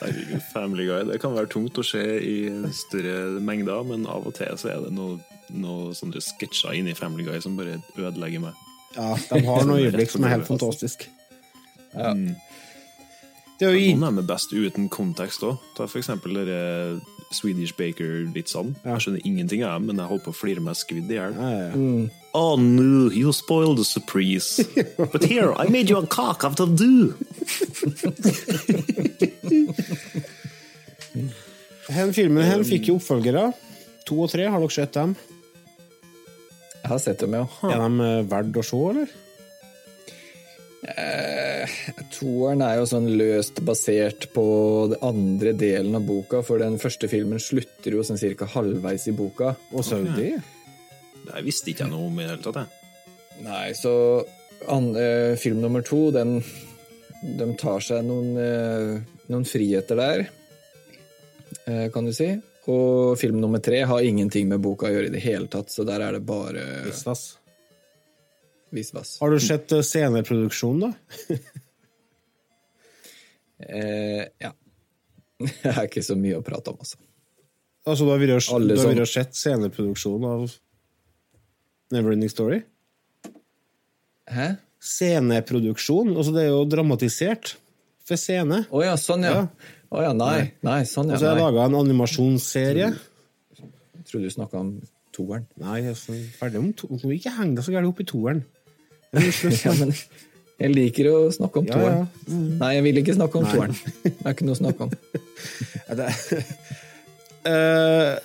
S2: Herregud, Family Guy. Det kan være tungt å se i større mengder, men av og til så er det noe, noe sånne sketsjer inni Family Guy som bare ødelegger meg.
S1: Ja, de har noen øyeblikk som er helt fantastisk.
S3: Ja.
S1: Det er jo
S2: Noen er med best uten kontekst òg. Ta for eksempel dere Swedish Baker-vitsene. Jeg skjønner ingenting av dem, men jeg holdt på å flire meg skvidd i hjel.
S1: Ja.
S2: Oh no, you spoiled the surprise. But here, I made you a cock out of do.
S1: Den filmen her fikk jo oppfølgere. To og tre, har dere sett dem?
S3: Jeg har sett dem, ja.
S1: Er de eh, verdt å se, eller?
S3: Eh, Toeren er jo sånn løst basert på den andre delen av boka, for den første filmen slutter jo sånn cirka halvveis i boka.
S1: Og Saudi?
S2: Det visste ikke jeg noe om i det hele tatt. jeg.
S3: Nei, så an, eh, film nummer to, den De tar seg noen, eh, noen friheter der, eh, kan du si. Og film nummer tre har ingenting med boka å gjøre i det hele tatt, så der er det bare
S1: Visvas.
S3: visvas.
S1: Har du sett eh, sceneproduksjonen, da?
S3: Eh, ja. Det er ikke så mye å prate om, altså.
S1: Altså, du har vært og-
S3: Alle
S1: du
S3: som-
S1: og sett sceneproduksjonen av Neverending Story?
S3: Hæ?
S1: Sceneproduksjon? Altså, det er jo dramatisert for scene.
S3: Å ja, sånn, ja. Å ja, nei. Nei, sånn,
S1: Og
S3: ja.
S1: så har
S3: jeg
S1: laga en animasjonsserie.
S3: Jeg trodde du snakka om toeren.
S1: Nei, jeg er ferdig om to... Du ikke heng deg så gærent opp i toeren. Det
S3: Ja, men jeg liker å snakke om
S1: Ja,
S3: toeren.
S1: ja.
S3: Nei, jeg vil ikke snakke om
S1: Nei.
S3: toeren. Det er ikke noe å snakke om.
S1: Det, Eh,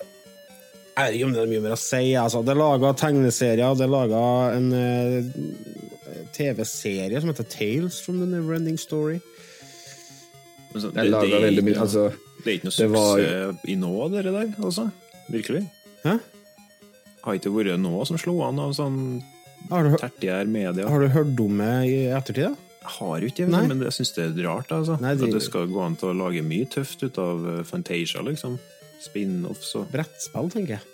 S1: jeg vet ikke om det er mye mer å si. Altså. Det er laga tegneserier, det er laga en uh, TV-serie som heter Tales from the Neverending Story.
S2: Så-
S3: Det er laget veldig mye, altså,
S2: det er ikke noe
S3: det var-
S2: suksess i nå, dere der? altså? Virkelig?
S1: Hæ?
S2: Har ikke vært noe som slo an av sånn
S1: Har du,
S2: tertiær media?
S1: har du hørt om det i ettertid? da?
S2: Jeg har jo ikke det, men jeg syns det er rart. altså.
S1: Nei, de-
S2: At det skal gå an til å lage mye tøft ut av eh, Fantasia, liksom. Spin-offs og
S1: Brettspill, tenker jeg.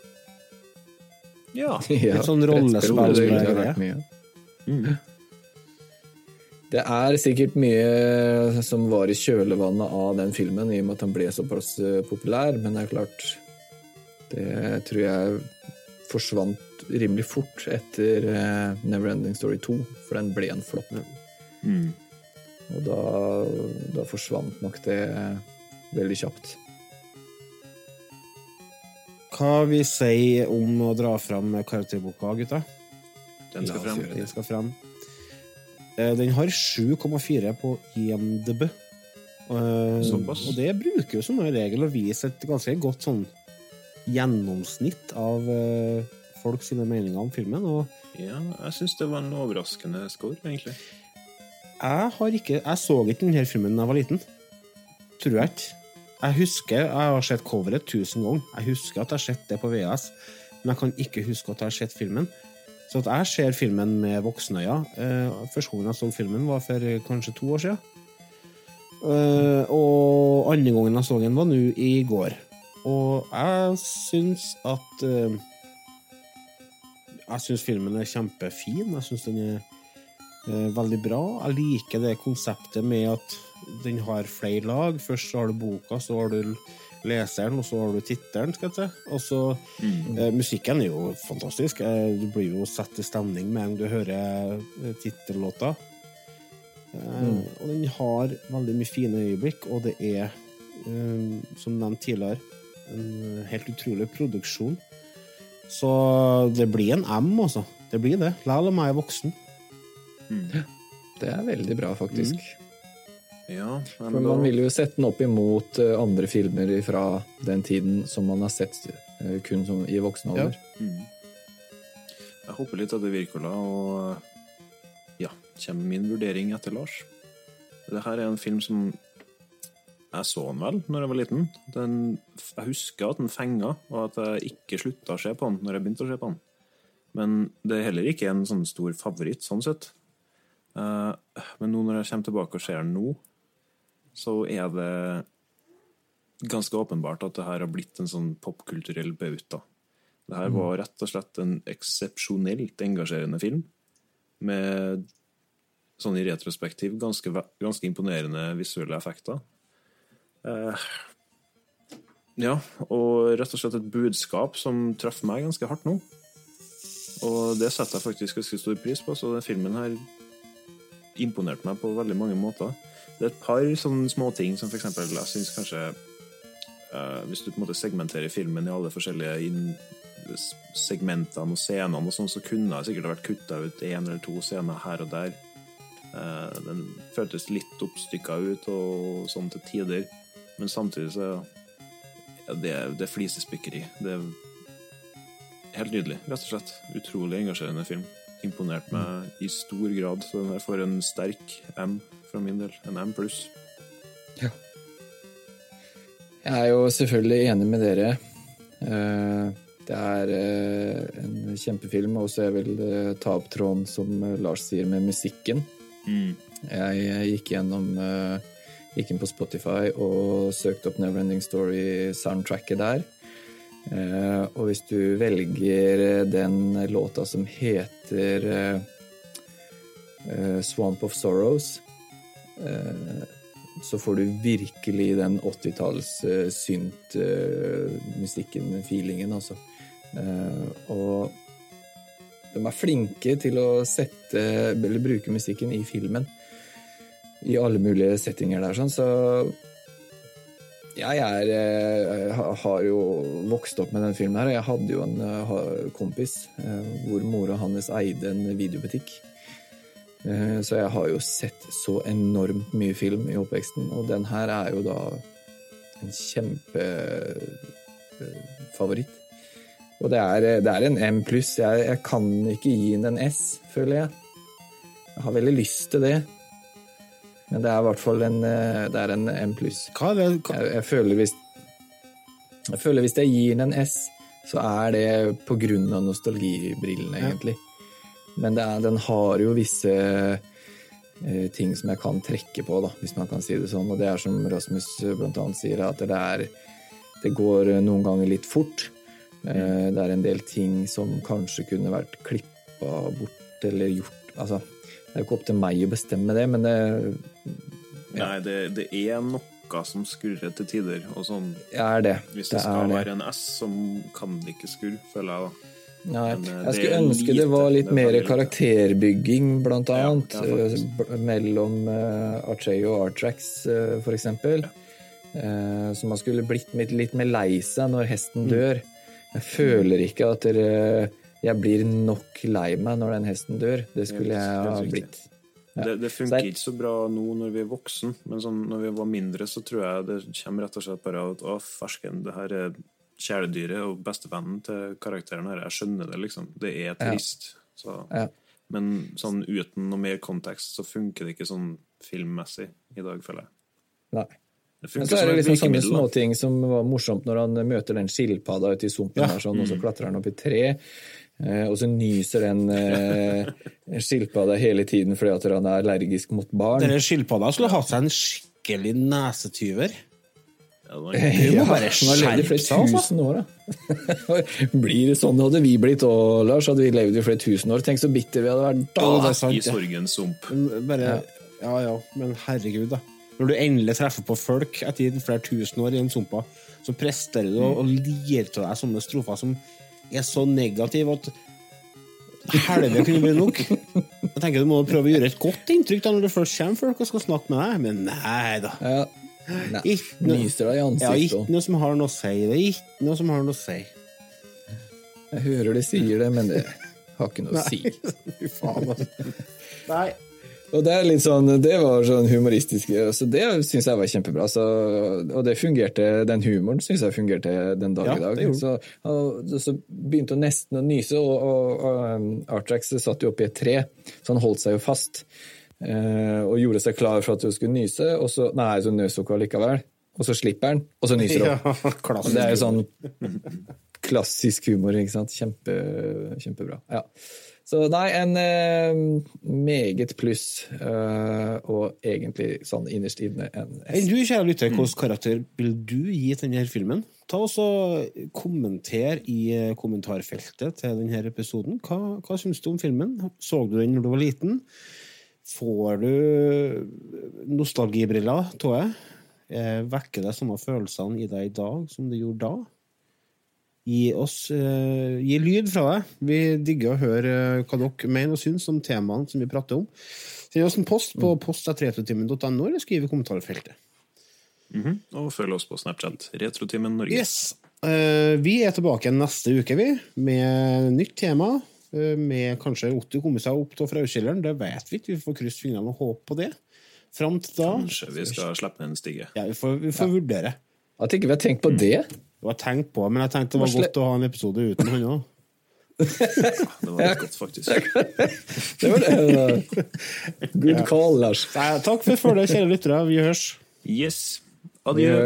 S2: Ja.
S3: Ja,
S1: Et sånn rollespill
S3: Det,
S1: det
S3: mm. Det er sikkert mye som var i kjølvannet av den filmen, i og med at den ble såpass eh, populær, men det er klart Det tror jeg forsvant rimelig fort etter uh, Neverending Story 2, for den ble en flopp.
S2: Mm.
S3: Og da, da forsvant nok det veldig kjapt.
S1: Hva vi sier om å dra fram karakterboka, gutta?
S2: Den skal frem.
S1: Den skal frem. Eh, Den har 7,4 på IMDb. Eh,
S2: Såpass.
S1: Og det bruker jo som regel å vise et ganske godt sånn gjennomsnitt av eh, folk sine meninger om filmen. Og
S2: Ja, jeg syns det var en overraskende score, egentlig.
S1: jeg har ikke Jeg så ikke denne filmen da jeg var liten. Tror jeg ikke. Jeg husker Jeg har sett coveret tusen ganger. Jeg husker at jeg har sett det på VHS, men jeg kan ikke huske at jeg har sett filmen. Så at jeg ser filmen med voksenøyne eh, Første gangen jeg så filmen, var for kanskje to år siden. Eh, og andre gangen jeg så den, var nå i går. Og jeg syns at eh, Jeg syns filmen er kjempefin. Jeg syns den er eh, veldig bra. Jeg liker det konseptet med at den har flere lag. Først har du boka, så har du leseren, og så har du tittelen, skal jeg si. Og så eh, Musikken er jo fantastisk. Eh, du blir jo satt i stemning med en gang du hører eh, tittellåta. Eh, Og den har veldig mye fine øyeblikk, og det er, eh, som nevnt tidligere, en helt utrolig produksjon. Så det blir en M, altså. Det blir det. Lell om jeg er voksen.
S3: Det er veldig bra, faktisk.
S2: Ja, men
S3: For
S2: da-
S3: man vil jo sette den opp imot eh, andre filmer fra den tiden som man har sett eh, kun som, i voksen alder.
S2: Jeg håper litt at det virker, da, og ja, kommer min vurdering etter Lars. Det her er en film som jeg så den vel når jeg var liten. Den, jeg husker at den fenga, og at jeg ikke slutta å se på den når jeg begynte å se på den. Men det er heller ikke en sånn stor favoritt, sånn sett. Uh, men nå når jeg kommer tilbake og ser den nå, så er det ganske åpenbart at det her har blitt en sånn popkulturell bauta. Det her var rett og slett en eksepsjonelt engasjerende film, med sånn i retrospektiv ganske, ganske imponerende visuelle effekter. Eh, ja, og rett og slett et budskap som traff meg ganske hardt nå. Og det setter jeg faktisk ganske stor pris på, så den filmen her imponerte meg på veldig mange måter. Det er et par sånne småting som eksempel, jeg synes kanskje eh, Hvis du på en måte segmenterer filmen i alle forskjellige segmentene og scenene, og sånn, så kunne det sikkert vært kutta ut én eller to scener her og der. Eh, den føltes litt oppstykka ut og sånn til tider, men samtidig så ja, det, det er flisespikkeri. Det er helt nydelig, rett og slett. Utrolig engasjerende film. Imponert meg i stor grad, så den får en sterk M fra min del. En M pluss.
S3: Jeg er jo selvfølgelig enig med dere. Eh, Det er eh, en kjempefilm, og så jeg vil eh, ta opp tråden som Lars sier, med musikken. Jeg eh, gikk gjennom eh, Gikk inn på Spotify og søkte opp Neverending Story-soundtracket der. Eh, Og hvis du velger eh, den låta som heter eh, Swamp of Sorrows, så får du virkelig den 80-talls uh, synt-musikken, feelingen, altså. Og de er flinke til å sette, bruke musikken i filmen. I alle mulige settinger der, sånn, så jeg er, jeg har jo vokst opp med den filmen her. Jeg hadde jo en eh, kompis eh, hvor mora hans eide en videobutikk. Eh, Så jeg har jo sett så enormt mye film i oppveksten, og den her er jo da en kjempefavoritt. Og det er, det er en M pluss. Jeg, jeg kan ikke gi den en S, føler jeg. Jeg har veldig lyst til det. Men det er i hvert fall en, eh, det er en M pluss.
S1: Hva er det? Hva?
S3: Jeg, jeg føler hvis Jeg føler hvis jeg gir den en S, så er det på grunn av nostalgibrillene, egentlig. Men det er, den har jo visse uh, ting som jeg kan trekke på, da, hvis man kan si det sånn. Og det er som Rasmus blant annet sier, at det er Det går noen ganger litt fort. Uh, det er en del ting som kanskje kunne vært klippa bort eller gjort Altså, det er jo ikke opp til meg å bestemme det, men det
S2: Nei, det, det er noe som skurrer til tider, og sånn
S3: er det.
S2: Hvis
S3: det
S2: det skal være en S, så kan det ikke skurre, føler jeg da.
S3: Nei,
S2: eh,
S3: jeg skulle ønske det var litt
S2: er
S3: mer karakterbygging, blant annet.
S2: ja, faktisk.
S3: eh, mellom uh, Archeo og Artrax, eh, for eksempel. Eh, så man skulle blitt litt, litt mer lei seg når hesten
S2: Mm.
S3: dør. Jeg føler ikke at dere, jeg blir nok lei meg når den hesten dør. Det skulle jeg ha blitt. Ja.
S2: Det, det funker ikke så bra nå når vi er voksen, men sånn, når vi var mindre, så tror jeg det kommer rett og slett bare av at å, fersken, det her er kjæledyret og bestevennen til karakteren her. Jeg skjønner det, liksom. Det er trist. Så.
S3: Ja.
S2: Men sånn uten noe mer kontekst, så funker det ikke sånn filmmessig i dag, føler jeg.
S3: Nei.
S2: Det
S3: Men så er det liksom sånne småting som var morsomt når han møter den skilpadda ute i sumpen,
S1: Ja.
S3: der, sånn, og så klatrer han opp i tre. Eh, og så nyser den eh, skilpadda hele tiden fordi at han er allergisk mot barn.
S1: Denne skilpadda skulle hatt seg en skikkelig nesetyver.
S2: Ja, det var-
S1: ja, må bare skjerpe
S3: flere
S1: seg, altså.
S3: tusen år, da. Blir det sånn hadde vi blitt òg, Lars? Hadde vi levd i flere tusen år? Tenk så bitter vi hadde vært da.
S1: Ja, det er sant,
S2: I sorgens sump.
S1: Bare, ja ja, men herregud, da. Når du endelig treffer på folk etter flere tusen år i den sumpa, så presterer du å å lire til deg sånne strofer som er så negativ at helvete kunne bli nok. Jeg tenker Du må prøve å gjøre et godt inntrykk da når det først kommer folk og skal snakke med deg, men nei da.
S3: Ja. Nei,
S1: Ikke noe-
S3: Nyser deg i
S1: Ja, ikke noe som har noe å si. Det er ikke noe som har noe å si.
S3: Jeg hører de sier det, men det har ikke noe å si.
S1: Fy faen, altså. Nei.
S3: Og det er litt sånn, det var sånn humoristisk, så det syns jeg var kjempebra. Så, og det fungerte, den humoren syns jeg fungerte den dag
S1: Ja,
S3: i dag. Så, og, så begynte hun nesten å nyse, og, og, og um, Artrax satt jo oppi et tre, så han holdt seg jo fast. Eh, og gjorde seg klar for at hun skulle nyse, og så nei, så nøs hun likevel. Og så slipper han, og så nyser hun.
S1: Ja,
S3: Og det er jo sånn klassisk humor, ikke sant. Kjempe, kjempebra. Ja. Så nei, en eh, meget pluss, eh, og egentlig sånn innerst inne en
S1: Enn du, kjære lytter, hvilken karakter vil du gi til denne filmen? Ta og Kommenter i eh, kommentarfeltet til denne episoden. Hva, hva syns du om filmen? Så du den når du var liten? Får du nostalgibriller tror det? Eh, Vekker det samme følelsene i deg i dag som det gjorde da? Gi oss uh, gi lyd fra deg. Vi digger å høre eh, hva dere mener og syns om temaene som vi prater om. Send oss en post på post.retrotimen.no, eller skriv i kommentarfeltet.
S2: Mhm. Og følg oss på Snapchat. Retrotimen Norge.
S1: Yes. Uh, vi er tilbake neste uke, vi, med nytt tema. Uh, med kanskje Otto komme seg opp til frauskjelleren. det vet vi ikke. Vi får krysse fingrene og håpe på det. Fram til da
S2: Kanskje vi skal slippe ned en stige.
S1: Ja, vi får, vi får vurdere.
S3: At ikke vi har tenkt på det?
S1: Det var tenkt på, men jeg tenkte det var godt å ha en episode uten han òg.
S2: Det var litt godt, faktisk.
S3: Det var det. Good call, Lars.
S1: Takk for følget, kjære lyttere. Vi høres.
S2: Yes. Adjø.